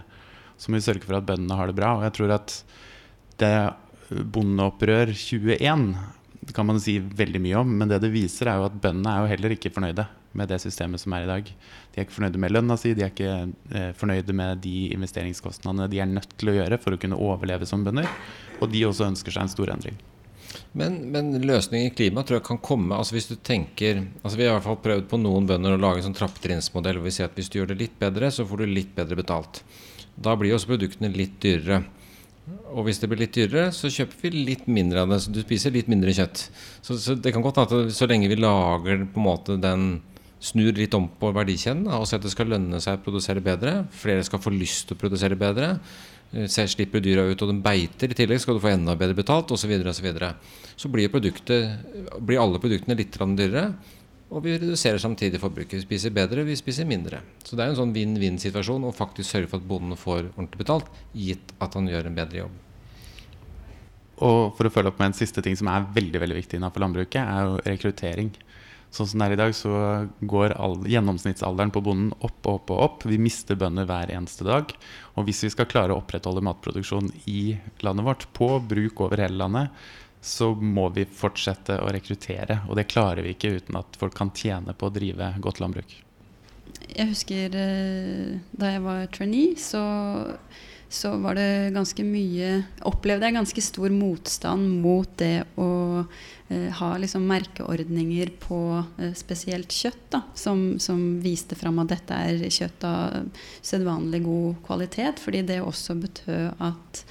Så må vi sørge for at bøndene har det bra. Og jeg tror at det bondeopprør 21 kan man si veldig mye om, men det det viser, er jo at bøndene er jo heller ikke fornøyde med det systemet som er i dag. De er ikke fornøyde med lønna si, de er ikke eh, fornøyde med de investeringskostnadene de er nødt til å gjøre for å kunne overleve som bønder. Og de også ønsker seg en stor endring. Men, men løsningen i klima tror jeg kan komme altså hvis du tenker, altså Vi har i hvert fall prøvd på noen bønder å lage en sånn trappetrinnsmodell hvor vi sier at hvis du gjør det litt bedre, så får du litt bedre betalt. Da blir også produktene litt dyrere. Og hvis det blir litt dyrere, så kjøper vi litt mindre av det. Så du spiser litt mindre kjøtt. Så, så det kan godt hende at så lenge vi lager på en måte den snur litt om på verdikjeden og sier at det skal lønne seg å produsere bedre. Flere skal få lyst til å produsere bedre. Eh, så slipper dyra ut, og de beiter. I tillegg skal du få enda bedre betalt, osv. Så, videre, og så, videre. så blir, blir alle produktene litt dyrere. Og vi reduserer samtidig forbruket. Vi spiser bedre, vi spiser mindre. Så det er en sånn vinn-vinn-situasjon å faktisk sørge for at bonden får ordentlig betalt, gitt at han gjør en bedre jobb. Og for å følge opp med en siste ting som er veldig veldig viktig innenfor landbruket, er jo rekruttering. Sånn som det er i dag, så går all, gjennomsnittsalderen på bonden opp og opp og opp. Vi mister bønder hver eneste dag. Og hvis vi skal klare å opprettholde matproduksjon i landet vårt, på bruk over hele landet, så må vi fortsette å rekruttere. Og det klarer vi ikke uten at folk kan tjene på å drive godt landbruk. Jeg husker eh, da jeg var trainee, så så var det ganske mye Opplevde jeg ganske stor motstand mot det å eh, ha liksom merkeordninger på eh, spesielt kjøtt, da, som, som, viste fram at dette er kjøtt av sedvanlig god kvalitet, fordi det også betød at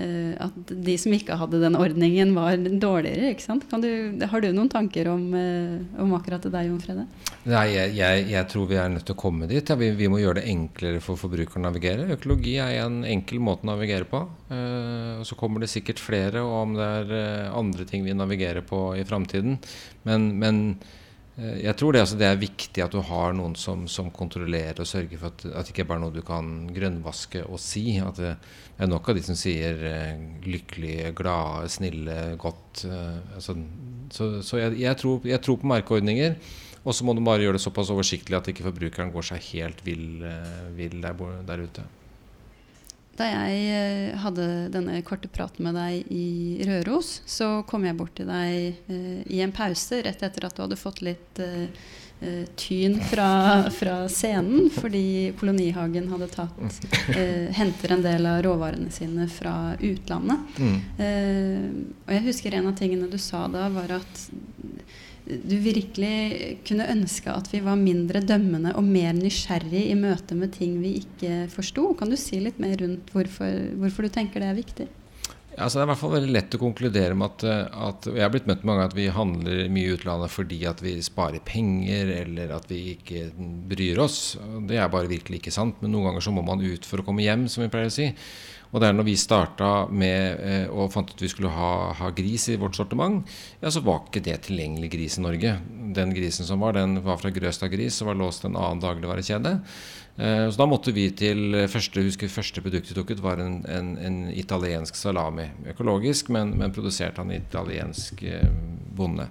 at de som ikke hadde den ordningen, var dårligere. ikke sant? Du, har du noen tanker om, eh, om akkurat det der, Jon Frede? Nei, jeg, jeg, jeg, tror vi er nødt til å komme dit. Ja, vi, vi, må gjøre det enklere for forbrukeren å navigere. Økologi er en enkel måte å navigere på. Uh, og Så kommer det sikkert flere, og om det er andre ting vi navigerer på i framtiden. Men, men jeg tror det, altså, det, er viktig at du har noen som, som kontrollerer og sørger for at, at det ikke bare er noe du kan grønnvaske og si. At det er nok av de som sier eh, lykkelige, glade, snille, godt. Eh, altså, så, så jeg, jeg, tror, jeg, tror, på merkeordninger. Og så må du bare gjøre det såpass oversiktlig at ikke forbrukeren går seg helt vill, eh, vill der, der, ute. Da jeg hadde denne korte praten med deg i Røros, så kom jeg bort til deg i en pause rett etter at du hadde fått litt uh, tyn fra, fra, scenen, fordi Kolonihagen hadde tatt henter en del av råvarene sine fra utlandet. Mm. Og jeg husker en av tingene du sa da, var at du virkelig kunne ønske at vi var mindre dømmende og mer nysgjerrig i møte med ting vi ikke forsto. Kan du si litt mer rundt hvorfor, hvorfor du tenker det er viktig? Altså det er i hvert fall veldig lett å konkludere med at, eh, at Jeg har blitt møtt mange at vi handler mye i utlandet fordi at vi sparer penger, eller at vi ikke bryr oss. Det er bare virkelig ikke sant. Men noen ganger så må man ut for å komme hjem, som vi pleier å si. Og det er når vi starta med eh, og fant ut vi skulle ha, ha, gris i vårt sortiment, ja, så var ikke det tilgjengelig gris i Norge. Den grisen som var, den var fra Grøstad Gris og var låst en annen dagligvarekjede. Eh, så da måtte vi til første, husker første produkt vi tok ut, var en, en, en italiensk salami. Økologisk, men, men produsert av en italiensk eh, bonde.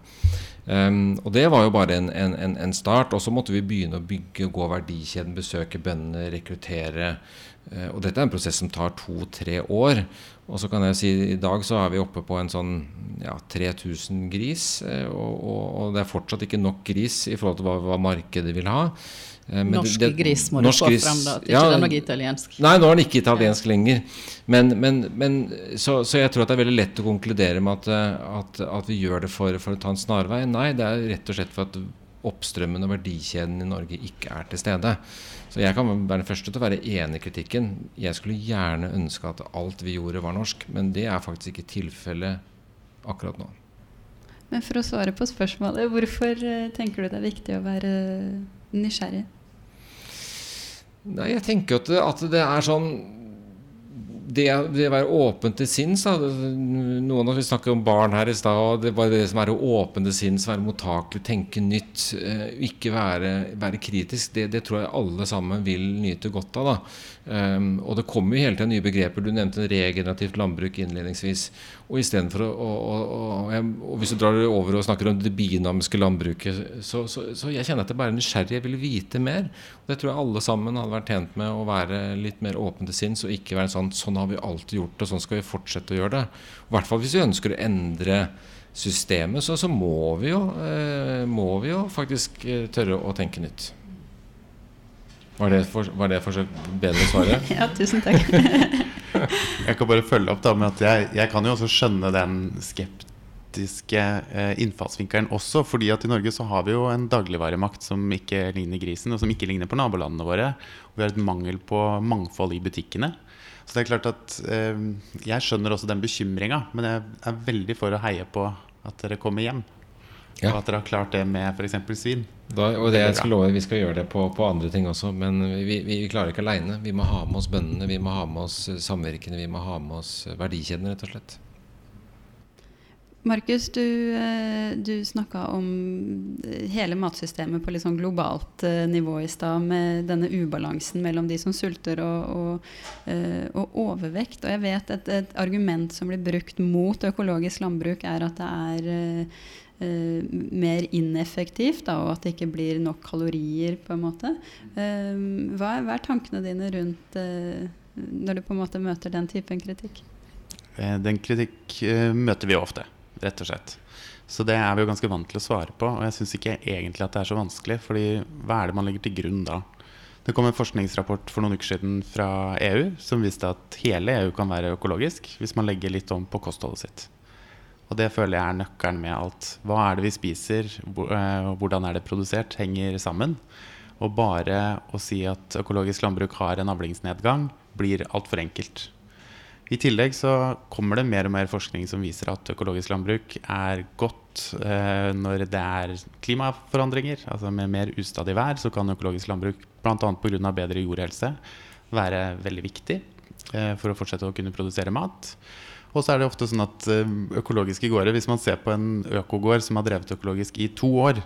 Um, og det var jo bare en, en, en, start. Og så måtte vi begynne å bygge, gå verdikjeden, besøke bøndene, rekruttere. Uh, og dette er en prosess som tar to-tre år. Og så kan jeg si i dag så er vi oppe på en sånn ja, 3000 gris. Og, og, og, det er fortsatt ikke nok gris i forhold til hva, hva markedet vil ha. Eh, men norsk det, gris må du få gris, fram, da. At ja, ikke det er noe italiensk. Nei, nå er den ikke italiensk ja. lenger. Men, men, men så, så, jeg tror at det er veldig lett å konkludere med at, eh, at, at vi gjør det for, for, å ta en snarvei. Nei, det er rett og slett for at oppstrømmen og verdikjeden i Norge ikke er til stede. Så jeg kan være den første til å være enig i kritikken. Jeg skulle gjerne ønske at alt vi gjorde, var norsk, men det er faktisk ikke tilfellet akkurat nå. Men for å svare på spørsmålet, hvorfor eh, tenker du det er viktig å være nysgjerrig? Nei, jeg tenker at at det er sånn det, det å være åpen til sinns Noen av oss snakker om barn her i stad. Det var det som er å åpne til sinns, være mottakelig, tenke nytt. Eh, ikke være, være kritisk. Det, det, tror jeg alle sammen vil nyte godt av. da Um, og det kommer jo hele tiden nye begreper. Du nevnte regenerativt landbruk innledningsvis. Og å og, og, og, Hvis du drar det over og snakker om det binamiske landbruket, så, så, så, jeg kjenner at jeg bare er nysgjerrig. Jeg vil vite mer. Og det tror jeg alle sammen hadde vært tjent med å være litt mer åpne til sinns, og ikke være sånn Sånn har vi alltid gjort det, sånn skal vi fortsette å gjøre det. I hvert fall hvis vi ønsker å endre systemet, så, så må, vi jo, eh, må vi jo faktisk eh, tørre å tenke nytt. Var det, for, var det forsøk bedre svaret? ja, tusen takk. jeg kan bare følge opp da med at jeg, jeg kan jo også skjønne den skeptiske eh, innfallsvinkelen også. fordi at i Norge så har vi jo en dagligvaremakt som ikke ligner grisen, og som ikke ligner på nabolandene våre. Og vi har et mangel på mangfold i butikkene. Så det er klart at eh, Jeg skjønner også den bekymringa, men jeg er veldig for å heie på at dere kommer hjem. Ja. Og at dere har klart det med f.eks. svin. Da, og det jeg skal love, Vi skal gjøre det på, på andre ting også, men vi, vi, vi klarer ikke aleine. Vi må ha med oss bøndene, vi må ha med oss samvirkene, vi må ha med oss verdikjeden, rett og slett. Markus, du, eh, du snakka om hele matsystemet på litt sånn globalt eh, nivå i stad, med denne ubalansen mellom de som sulter og, og, eh, og overvekt. Og jeg vet at et argument som blir brukt mot økologisk landbruk, er at det er uh, mer ineffektivt, da, og at det ikke blir nok kalorier, på en måte. Uh, hva, er, hva, er, tankene dine rundt uh, når du på en måte møter den typen kritikk? Den kritikk møter vi ofte, rett og slett. Så det er vi jo ganske vant til å svare på. Og jeg syns ikke egentlig at det er så vanskelig, fordi hva er det man legger til grunn da? Det kom en forskningsrapport for noen uker siden fra EU som viste at hele EU kan være økologisk hvis man legger litt om på kostholdet sitt. Og det føler jeg er nøkkelen med alt. Hva er det vi spiser, eh, hvordan er det produsert, henger sammen. Og bare å si at økologisk landbruk har en avlingsnedgang, blir altfor enkelt. I tillegg så kommer det mer og mer forskning som viser at økologisk landbruk er godt eh, når det er klimaforandringer. Altså med mer ustadig vær så kan økologisk landbruk bl.a. pga. bedre jordhelse være veldig viktig eh, for å fortsette å kunne produsere mat. Og så er det ofte sånn at eh, økologiske gårder, hvis man ser på en økogård som har drevet økologisk i to år,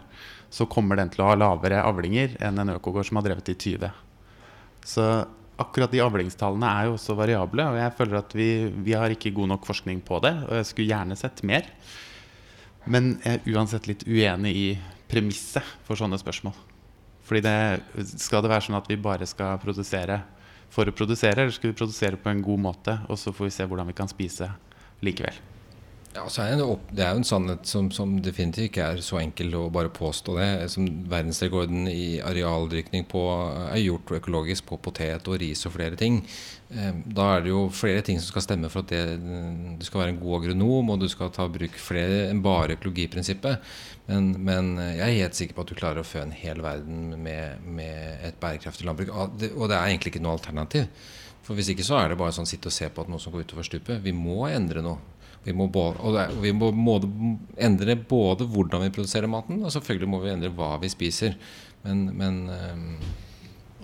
så kommer den til å ha lavere avlinger enn en økogård som har drevet i 20. Så akkurat de avlingstallene er jo også variable, og jeg føler at vi, vi, har ikke god nok forskning på det. Og jeg skulle gjerne sett mer. Men jeg er uansett litt uenig i premisset for sånne spørsmål. Fordi det, Skal det være sånn at vi bare skal produsere for å produsere, eller skal vi produsere på en god måte, og så får vi se hvordan vi kan spise likevel? Ja, er det, det, er jo en sannhet som, som, definitivt ikke er så enkel å bare påstå det. Som Verdensrekorden i arealdyrkning på, er gjort økologisk på potet og ris og flere ting. Ehm, da er det jo flere ting som skal stemme for at det, du skal være en god agronom, og du skal ta bruk flere enn bare økologiprinsippet. Men, men, jeg er helt sikker på at du klarer å fø en hel verden med, med et bærekraftig landbruk. Og det er egentlig ikke noe alternativ. For Hvis ikke så er det bare sånn sitte og se på at noe som går utover stupet. Vi må endre noe. Vi må, både, og vi må både endre både hvordan vi produserer maten, og selvfølgelig må vi endre hva vi spiser. Men, men um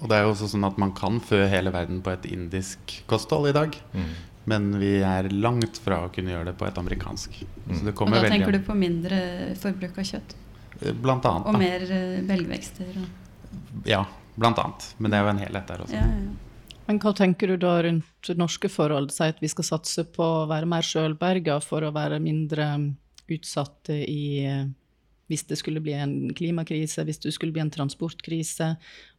Og det er jo også sånn at man kan fø hele verden på et indisk kosthold i dag. Mm. Men vi er langt fra å kunne gjøre det på et amerikansk. Mm. og da tenker du på mindre forbruk av kjøtt? Eh, blant annet. Og mer uh, belgvekster? Og... Ja, blant annet. Men det er jo en helhet der også. Ja, ja. Men hva tenker du da rundt norske forhold? Si at vi skal satse på å være mer sjølberga for å være mindre utsatte i hvis det skulle bli en klimakrise, hvis det skulle bli en transportkrise.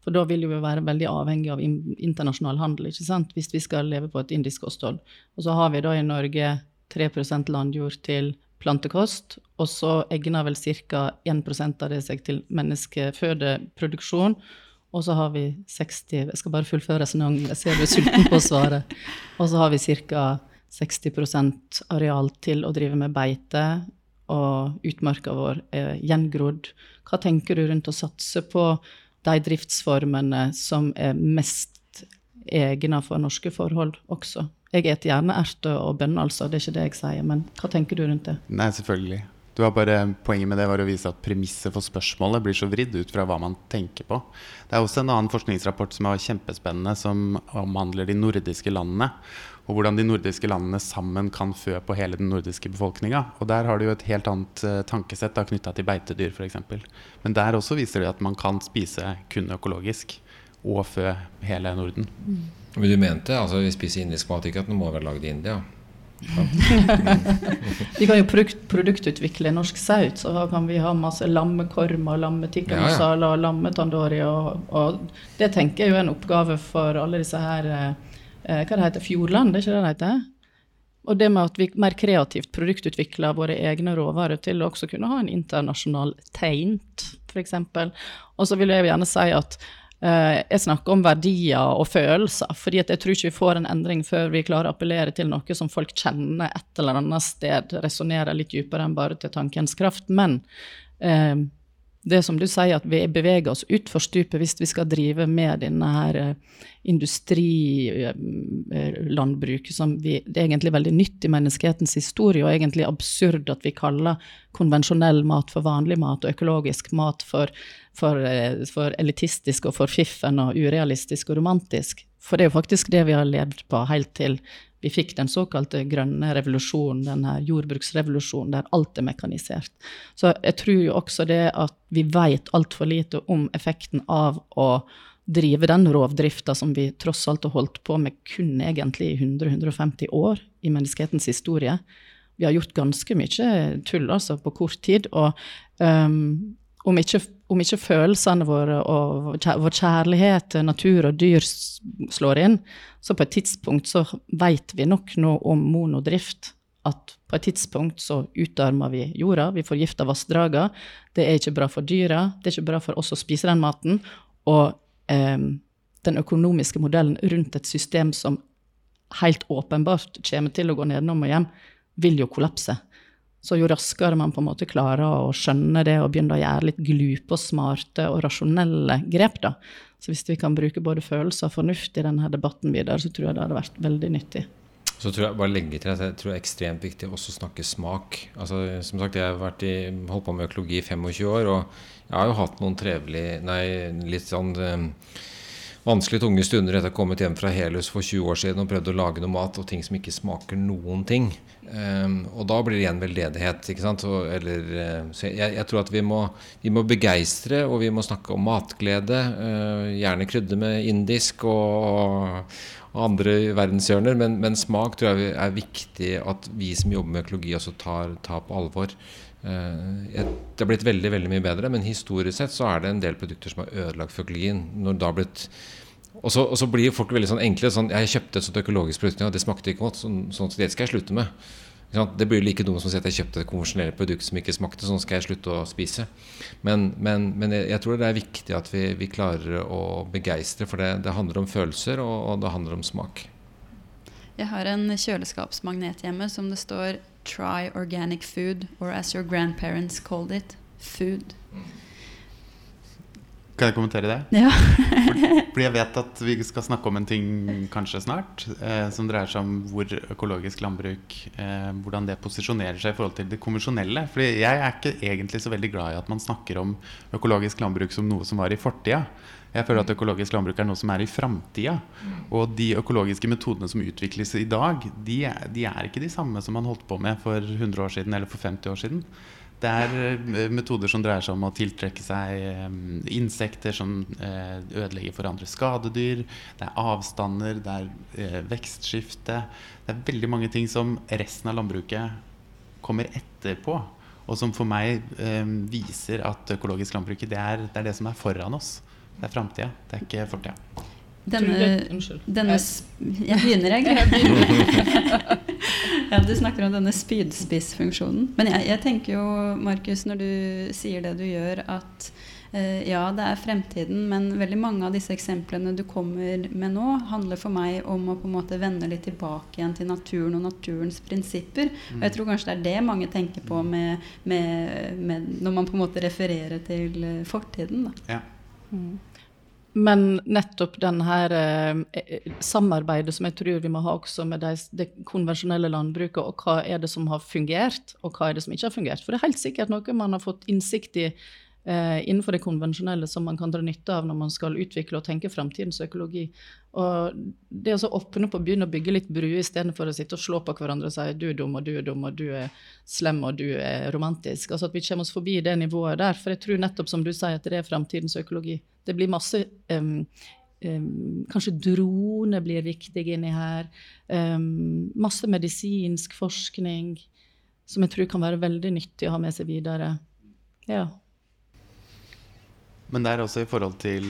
For da vil vi være veldig avhengig av internasjonal handel, ikke sant? hvis vi skal leve på et indisk kosthold. Og så har vi da i Norge 3% landjord til plantekost, og så egner vel ca. 1 av det seg til menneskefødeproduksjon. Og så har vi 60 Jeg skal bare fullføre resonnementet, jeg ser du er sulten på å svare. Og så har vi ca. 60% areal til å drive med beite, og utmarka vår er gjengrodd. Hva tenker du rundt å satse på de driftsformene som er mest egna for norske forhold også? Jeg spiser gjerne erter og bønner, altså, det er ikke det jeg sier, men hva tenker du rundt det? Nei, selvfølgelig. Du har bare, Poenget med det var å vise at premisset for spørsmålet blir så vridd ut fra hva man tenker på. Det er også en annen forskningsrapport som er kjempespennende, som omhandler de nordiske landene. Og hvordan de nordiske landene sammen kan fø på hele den nordiske befolkninga. Og der har du jo et helt annet uh, tankesett knytta til beitedyr f.eks. Men der også viser det at man kan spise kun økologisk og fø hele Norden. Mm. Men du mente altså vi spiser indisk mat, ikke at den må være lagd i India? Vi kan jo produktutvikle norsk saut, så da kan vi ha masse lammekorma, lammetikka masala, ja, ja. lammetandori. Og, og, det tenker jeg er en oppgave for alle disse her eh, Hva det heter Fjordland, det er ikke det det heter? Og det med at vi mer kreativt produktutvikler våre egne råvarer til å også kunne ha en internasjonal taint, f.eks. Og så vil jeg gjerne si at jeg snakker om verdier og følelser, fordi jeg tror ikke vi får en endring før vi klarer å appellere til noe som folk kjenner et eller annet sted, resonnerer litt dypere enn bare til tankens kraft. Men eh, det som du sier, at vi beveger oss utfor stupet hvis vi skal drive med denne her eh, industrilandbruket eh, som vi, det er egentlig veldig nytt i menneskehetens historie, og egentlig absurd at vi kaller konvensjonell mat for vanlig mat, og økologisk mat for, for, eh, for elitistisk og for fiffen og urealistisk og romantisk. For det er jo faktisk det vi har levd på helt til vi fikk den såkalte grønne revolusjonen, denne jordbruksrevolusjonen der alt er mekanisert. Så jeg tror jo også det at vi vet altfor lite om effekten av å drive den rovdrifta som vi tross alt har holdt på med kun egentlig i 100-150 år i menneskehetens historie. vi har gjort ganske mye tull altså, på kort tid. Og um, om, ikke, om, ikke, følelsene våre og vår kjærlighet til natur og dyr slår inn, så på et tidspunkt så vet vi nok noe om monodrift. At på et tidspunkt så utarmer vi jorda, vi forgifter vassdragene. Det er ikke bra for dyra, det er ikke bra for oss å spise den maten. Og eh, den økonomiske modellen rundt et system som helt åpenbart kommer til å gå nedenom og hjem, vil jo kollapse. Så jo raskere man på en måte klarer å skjønne det og begynne å gjøre litt glupe og smarte og rasjonelle grep, da. Så hvis vi kan bruke både følelser og fornuft i denne debatten videre, så tror jeg det hadde vært veldig nyttig. Så tror jeg bare legge til at jeg tror det er ekstremt viktig også å snakke smak. Altså, som sagt, Jeg har i, holdt på med økologi i 25 år, og jeg har jo hatt noen trevelige Nei, litt sånn um, vanskelig tunge stunder etter å ha kommet hjem fra Helus for 20 år siden og prøvd å lage noe mat og ting som ikke smaker noen ting. Um, og da blir det igjen veldedighet. ikke sant? Og, eller, uh, så jeg, jeg, tror at vi må, vi må, begeistre, og vi må snakke om matglede. Uh, gjerne krydre med indisk og, og andre verdenshjørner. Men, men, smak tror jeg er viktig at vi som jobber med økologi, også tar, tar på alvor. Uh, det har blitt veldig veldig mye bedre, men historisk sett så er det en del produkter som har ødelagt så, og så, blir folk veldig sånn enkle. Sånn, 'Jeg kjøpte et sånt økologisk produkt, og det smakte ikke godt.' Sånn, sånn, det skal jeg slutte med. Det blir like dumt som å si at jeg kjøpte et konvensjonelt produkt som ikke smakte. Sånn skal jeg slutte å spise. Men, men, men jeg, jeg, tror det er viktig at vi, vi klarer å begeistre, for det, det handler om følelser, og, og det handler om smak. Jeg har en kjøleskapsmagnet hjemme som det står Try organic food, or as your grandparents called it, food. Kan jeg kommentere det? Ja. Fordi jeg vet at vi skal snakke om en ting kanskje snart, eh, som dreier seg om hvor økologisk landbruk eh, Hvordan det posisjonerer seg i forhold til det konvensjonelle. Fordi jeg er ikke egentlig så veldig glad i at man snakker om økologisk landbruk som noe som var i fortida. Jeg føler at økologisk landbruk er noe som er i framtida. Og de økologiske metodene som utvikles i dag, de de er, ikke de samme som man holdt på med for 100 år siden eller for 50 år siden. Det er eh, metoder som dreier seg om å tiltrekke seg eh, insekter som eh, ødelegger for andre skadedyr. Det er avstander, det er vekstskifte. Det er veldig mange ting som resten av landbruket kommer etterpå. Og som for meg viser at økologisk landbruk det er, det er det som er foran oss. Det er framtida, det er ikke fortida. Denne, denne Jeg begynner, jeg. ja, du snakker om denne spydspissfunksjonen. Men jeg, jeg tenker jo, Markus, når du sier det du gjør, at eh, ja, det er fremtiden, men veldig mange av disse eksemplene du kommer med nå, handler for meg om å på en måte vende litt tilbake igjen til naturen og naturens prinsipper. Og jeg tror kanskje det er det mange tenker på med, med, med når man på en måte refererer til eh, fortiden. Da. Ja. Mm. Men nettopp denne her eh, samarbeidet som jeg tror vi må ha også med det, det konvensjonelle landbruket, og hva er det som har fungert, og hva er det som ikke har fungert. For det er helt sikkert noe man har fått innsikt i eh, innenfor det konvensjonelle som man kan dra nytte av når man skal utvikle og tenke framtidens økologi. Og det å åpne opp og begynne å bygge litt bruer istedenfor å sitte og slå på hverandre og si du er dum, og du er dum, og du er slem, og du er romantisk. Altså At vi kommer oss forbi det nivået der. For jeg tror nettopp som du sier, at det er framtidens økologi. Det blir masse um, um, Kanskje droner blir viktig inni her. Um, masse medisinsk forskning som jeg tror kan være veldig nyttig å ha med seg videre. Ja. Men det er også i forhold til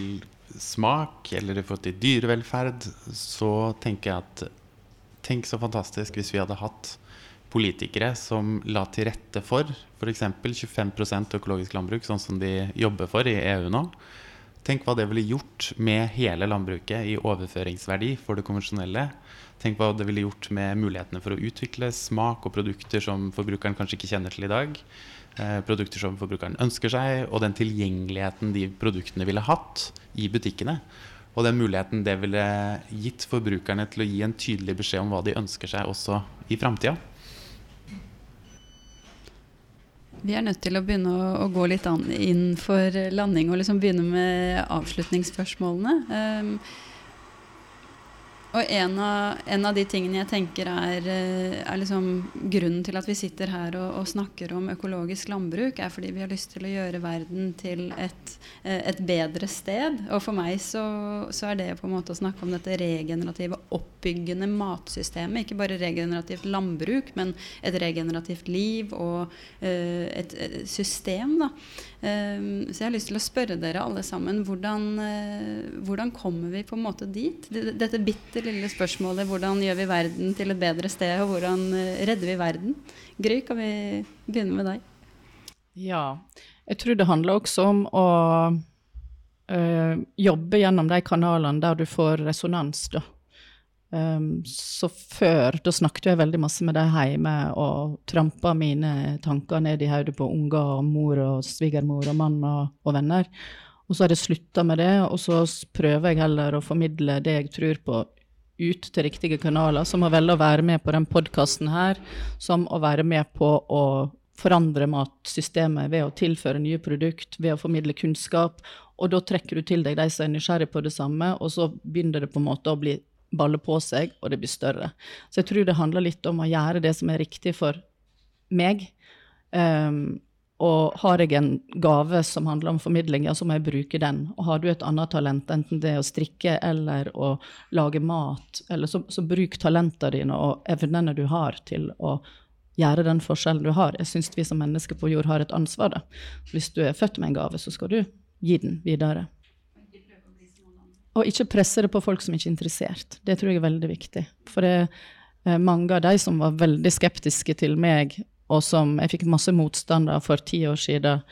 smak eller i forhold til dyrevelferd, så tenker jeg at Tenk så fantastisk hvis vi hadde hatt politikere som la til rette for f.eks. 25% økologisk landbruk, sånn som de jobber for i EU nå. Tenk hva det ville gjort med hele landbruket i overføringsverdi for det konvensjonelle. Tenk hva det ville gjort med mulighetene for å utvikle smak og produkter som forbrukeren kanskje ikke kjenner til i dag. Eh, produkter som forbrukeren ønsker seg, og den tilgjengeligheten de produktene ville hatt i butikkene. Og den muligheten det ville gitt forbrukerne til å gi en tydelig beskjed om hva de ønsker seg også i framtida. Vi er nødt til å begynne å, å gå litt inn for landing og liksom begynne med avslutningsspørsmålene. Um, Og en av, en av, de tingene jeg tenker er, eh, er liksom grunnen til at vi sitter her og, og, snakker om økologisk landbruk, er fordi vi har lyst til å gjøre verden til et, eh, et bedre sted. Og for meg så, så, er det på en måte å snakke om dette regenerative, oppbyggende matsystemet. Ikke bare regenerativt landbruk, men et regenerativt liv og uh, et, et, system. da. Um, så jeg har lyst til å spørre dere alle sammen hvordan, hvordan kommer vi på en måte dit? Dette bitte lille spørsmålet hvordan gjør vi verden til et bedre sted, og hvordan uh, redder vi verden? Gry, kan vi begynne med deg? Ja, jeg tror det handler også om å uh, jobbe gjennom de kanalene der du får resonans, da. Um, så før, da snakket jeg veldig masse med deg hjemme og trampa mine tanker ned i hodet på unger og mor og svigermor og mann og, og, venner. Og så har jeg slutta med det, og så prøver jeg heller å formidle det jeg tror på, ut til riktige kanaler, som å velge å være med på den podkasten her, som å være med på å forandre matsystemet ved å tilføre nye produkt, ved å formidle kunnskap. Og da trekker du til deg de som er nysgjerrig på det samme, og så begynner det på en måte å bli balle på seg, og det blir større. Så jeg tror det handler litt om å gjøre det som er riktig for meg. Um, og har jeg en gave som handler om formidling, ja, så må jeg bruke den. Og har du et annet talent, enten det er å strikke eller å lage mat, eller så, så bruk talentene dine og evnene du har til å gjøre den forskjellen du har. Jeg syns vi som mennesker på jord har et ansvar. Da. Hvis du er født med en gave, så skal du gi den videre. Og ikke presse det på folk som ikke er interessert. Det tror jeg er veldig viktig. For det eh, mange av de som var veldig skeptiske til meg, og som jeg fikk masse motstand av for ti år siden,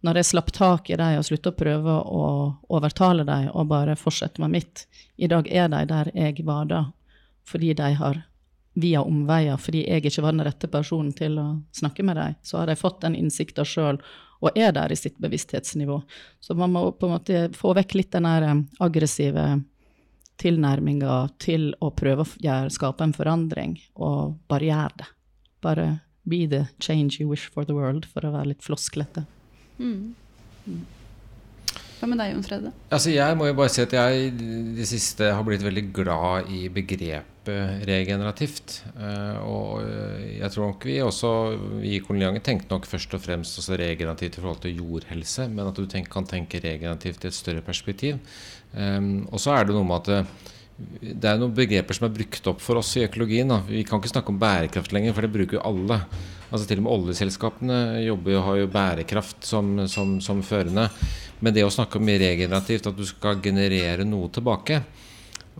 når jeg slapp tak i dem og slutta å prøve å overtale dem og bare fortsette med mitt, i dag er de der jeg var da, fordi de har via omveier, fordi jeg ikke var den rette personen til å snakke med dem, så har de fått den innsikta sjøl og er der i sitt bevissthetsnivå. Så man må på en måte få vekk litt den der eh, aggressive tilnærminga til å prøve å skape en forandring, og bare gjøre det. Bare be the change you wish for the world, for å være litt flosklete. Mm. Mm. Hva med deg, Jon Frede? Altså, jeg må jo bare si at jeg det siste har blitt veldig glad i begrepet regenerativt. Uh, og eh, jeg tror nok vi også i kolonianget tenkte nok først og fremst også regenerativt i forhold til jordhelse, men at du tenk, kan tenke regenerativt i et større perspektiv. Um, og så er det noe med at det er noen begreper som er brukt opp for oss i økologien. Da. Vi kan ikke snakke om bærekraft lenger, for det bruker jo alle. Altså Til og med oljeselskapene jobber jo, har jo bærekraft som, som, som førende. Men det å snakke om regenerativt, at du skal generere noe tilbake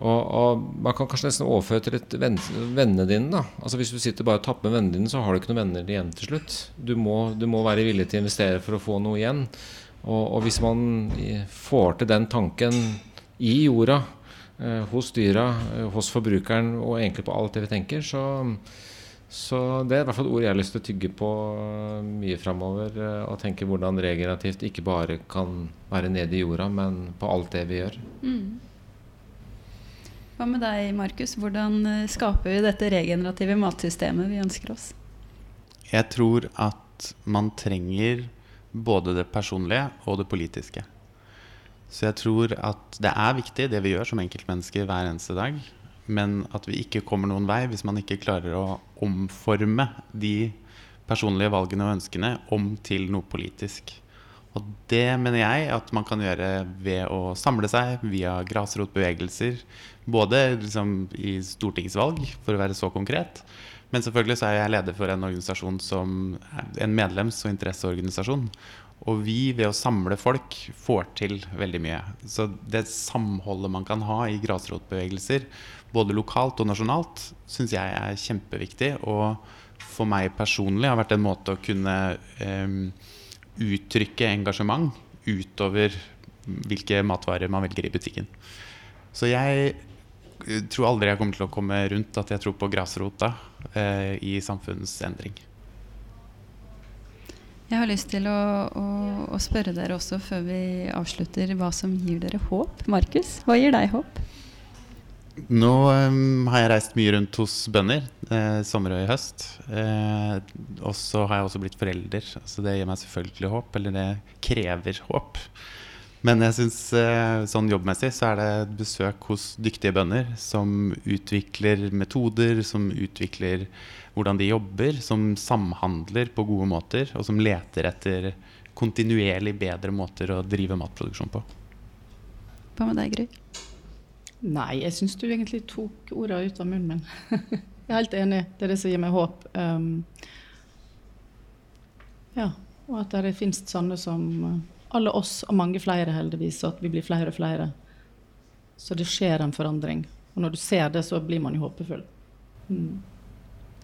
og, og, Man kan kanskje nesten overføre til et venn, vennene dine. da Altså Hvis du sitter bare og tapper med vennene dine, så har du ikke noen venner igjen til slutt. Du må, du må være villig til å investere for å få noe igjen. Og, og hvis man får til den tanken i jorda, hos dyra, eh, hos forbrukeren og egentlig på alt det vi tenker, så, så det er i hvert fall et ord jeg har lyst til å tygge på eh, mye framover. Eh, og tenke hvordan regenerativt ikke bare kan være nede i jorda, men på alt det vi gjør. Mm. Hva med deg, Markus? Hvordan eh, skaper vi dette regenerative matsystemet vi ønsker oss? Jeg tror at man trenger både det personlige og det politiske. Så jeg tror at det er viktig, det vi gjør som enkeltmennesker hver eneste dag men at vi ikke kommer noen vei hvis man ikke klarer å omforme de personlige valgene og ønskene om til noe politisk. Og det mener jeg at man kan gjøre ved å samle seg via grasrotbevegelser. Både liksom i stortingsvalg, for å være så konkret. Men selvfølgelig så er jeg leder for en organisasjon som en medlems- og interesseorganisasjon. Og vi, ved å samle folk, får til veldig mye. Så det samholdet man kan ha i grasrotbevegelser, både lokalt og nasjonalt, syns jeg er kjempeviktig. Og for meg personlig har vært en måte å kunne um, uttrykke engasjement utover hvilke matvarer man velger i butikken. Så jeg eh, tror aldri jeg kommer til å komme rundt at jeg tror på grasrota uh, i samfunnsendring. Jeg har lyst til å, å, å, spørre dere også før vi avslutter, hva som gir dere håp. Markus, hva gir deg håp? Nå um, har jeg reist mye rundt hos bønder, eh, sommer og i høst. Eh, og så har jeg også blitt forelder, så det gir meg selvfølgelig håp. Eller det krever håp. Men jeg synes, eh, sånn jobbmessig så er det et besøk hos dyktige bønder som utvikler metoder, som utvikler hvordan de jobber, som samhandler på gode måter, og som leter etter kontinuerlig bedre måter å drive matproduksjon på. Hva med deg, Gry? Nei, jeg syns du egentlig tok ordene ut av munnen min. jeg er helt enig. Det er det som gir meg håp. Um, ja, og at det finnes sånne som alle oss, og mange flere heldigvis, og at vi blir flere og flere. Så det skjer en forandring. Og når du ser det, så blir man jo håpefull. Mm.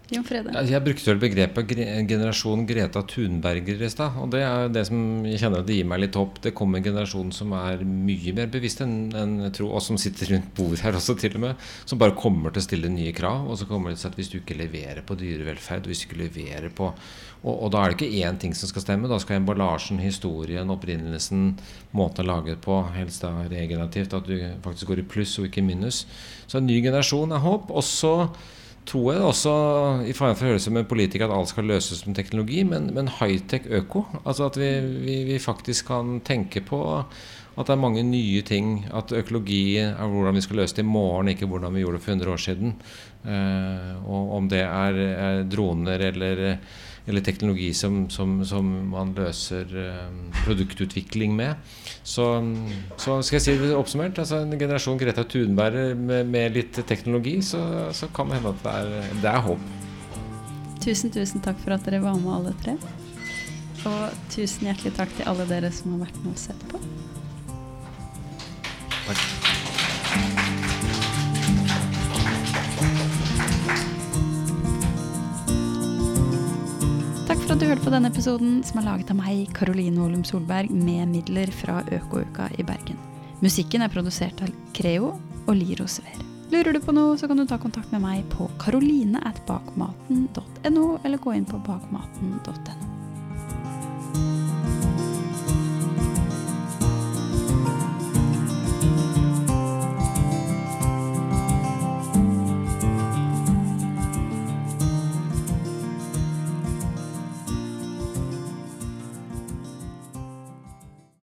Jon Frede? Jeg brukte vel begrepet generasjon Greta Thunberger i stad. Og det er det som jeg kjenner at det gir meg litt håp. Det kommer en generasjon som er mye mer bevisst enn en, tro, og som sitter rundt bordet her også, til og med. Som bare kommer til å stille nye krav. Og så kommer det til at hvis du ikke leverer på dyrevelferd, hvis du ikke leverer på og, og, da er det ikke én ting som skal stemme. Da skal emballasjen, historien, opprinnelsen, måten å lage det på, helst da regenerativt, at du faktisk går i pluss og ikke i minus. Så en ny generasjon er håp. Og så tror jeg også, i fare for å høre som en politiker, at alt skal løses med teknologi, men, men high-tech øko. Altså at vi, vi, vi, faktisk kan tenke på at det er mange nye ting. At økologi er hvordan vi skal løse det i morgen, ikke hvordan vi gjorde det for 100 år siden. Eh, og om det er, er droner eller eller teknologi som, som, som man løser eh, produktutvikling med. Så, så, skal jeg si det oppsummert, altså en generasjon Greta Thunberg med, med litt teknologi, så, så, kan det hende at det er, det er håp. Tusen, tusen takk for at dere var med, alle tre. Og tusen hjertelig takk til alle dere som har vært med og sett på. Takk. at du hørte på denne episoden, som er laget av meg, Karoline Olum Solberg, med midler fra Økouka i Bergen. Musikken er produsert av Creo og Liro Sver. Lurer du på noe, så kan du ta kontakt med meg på karoline.bakmaten.no, eller gå inn på bakmaten.no.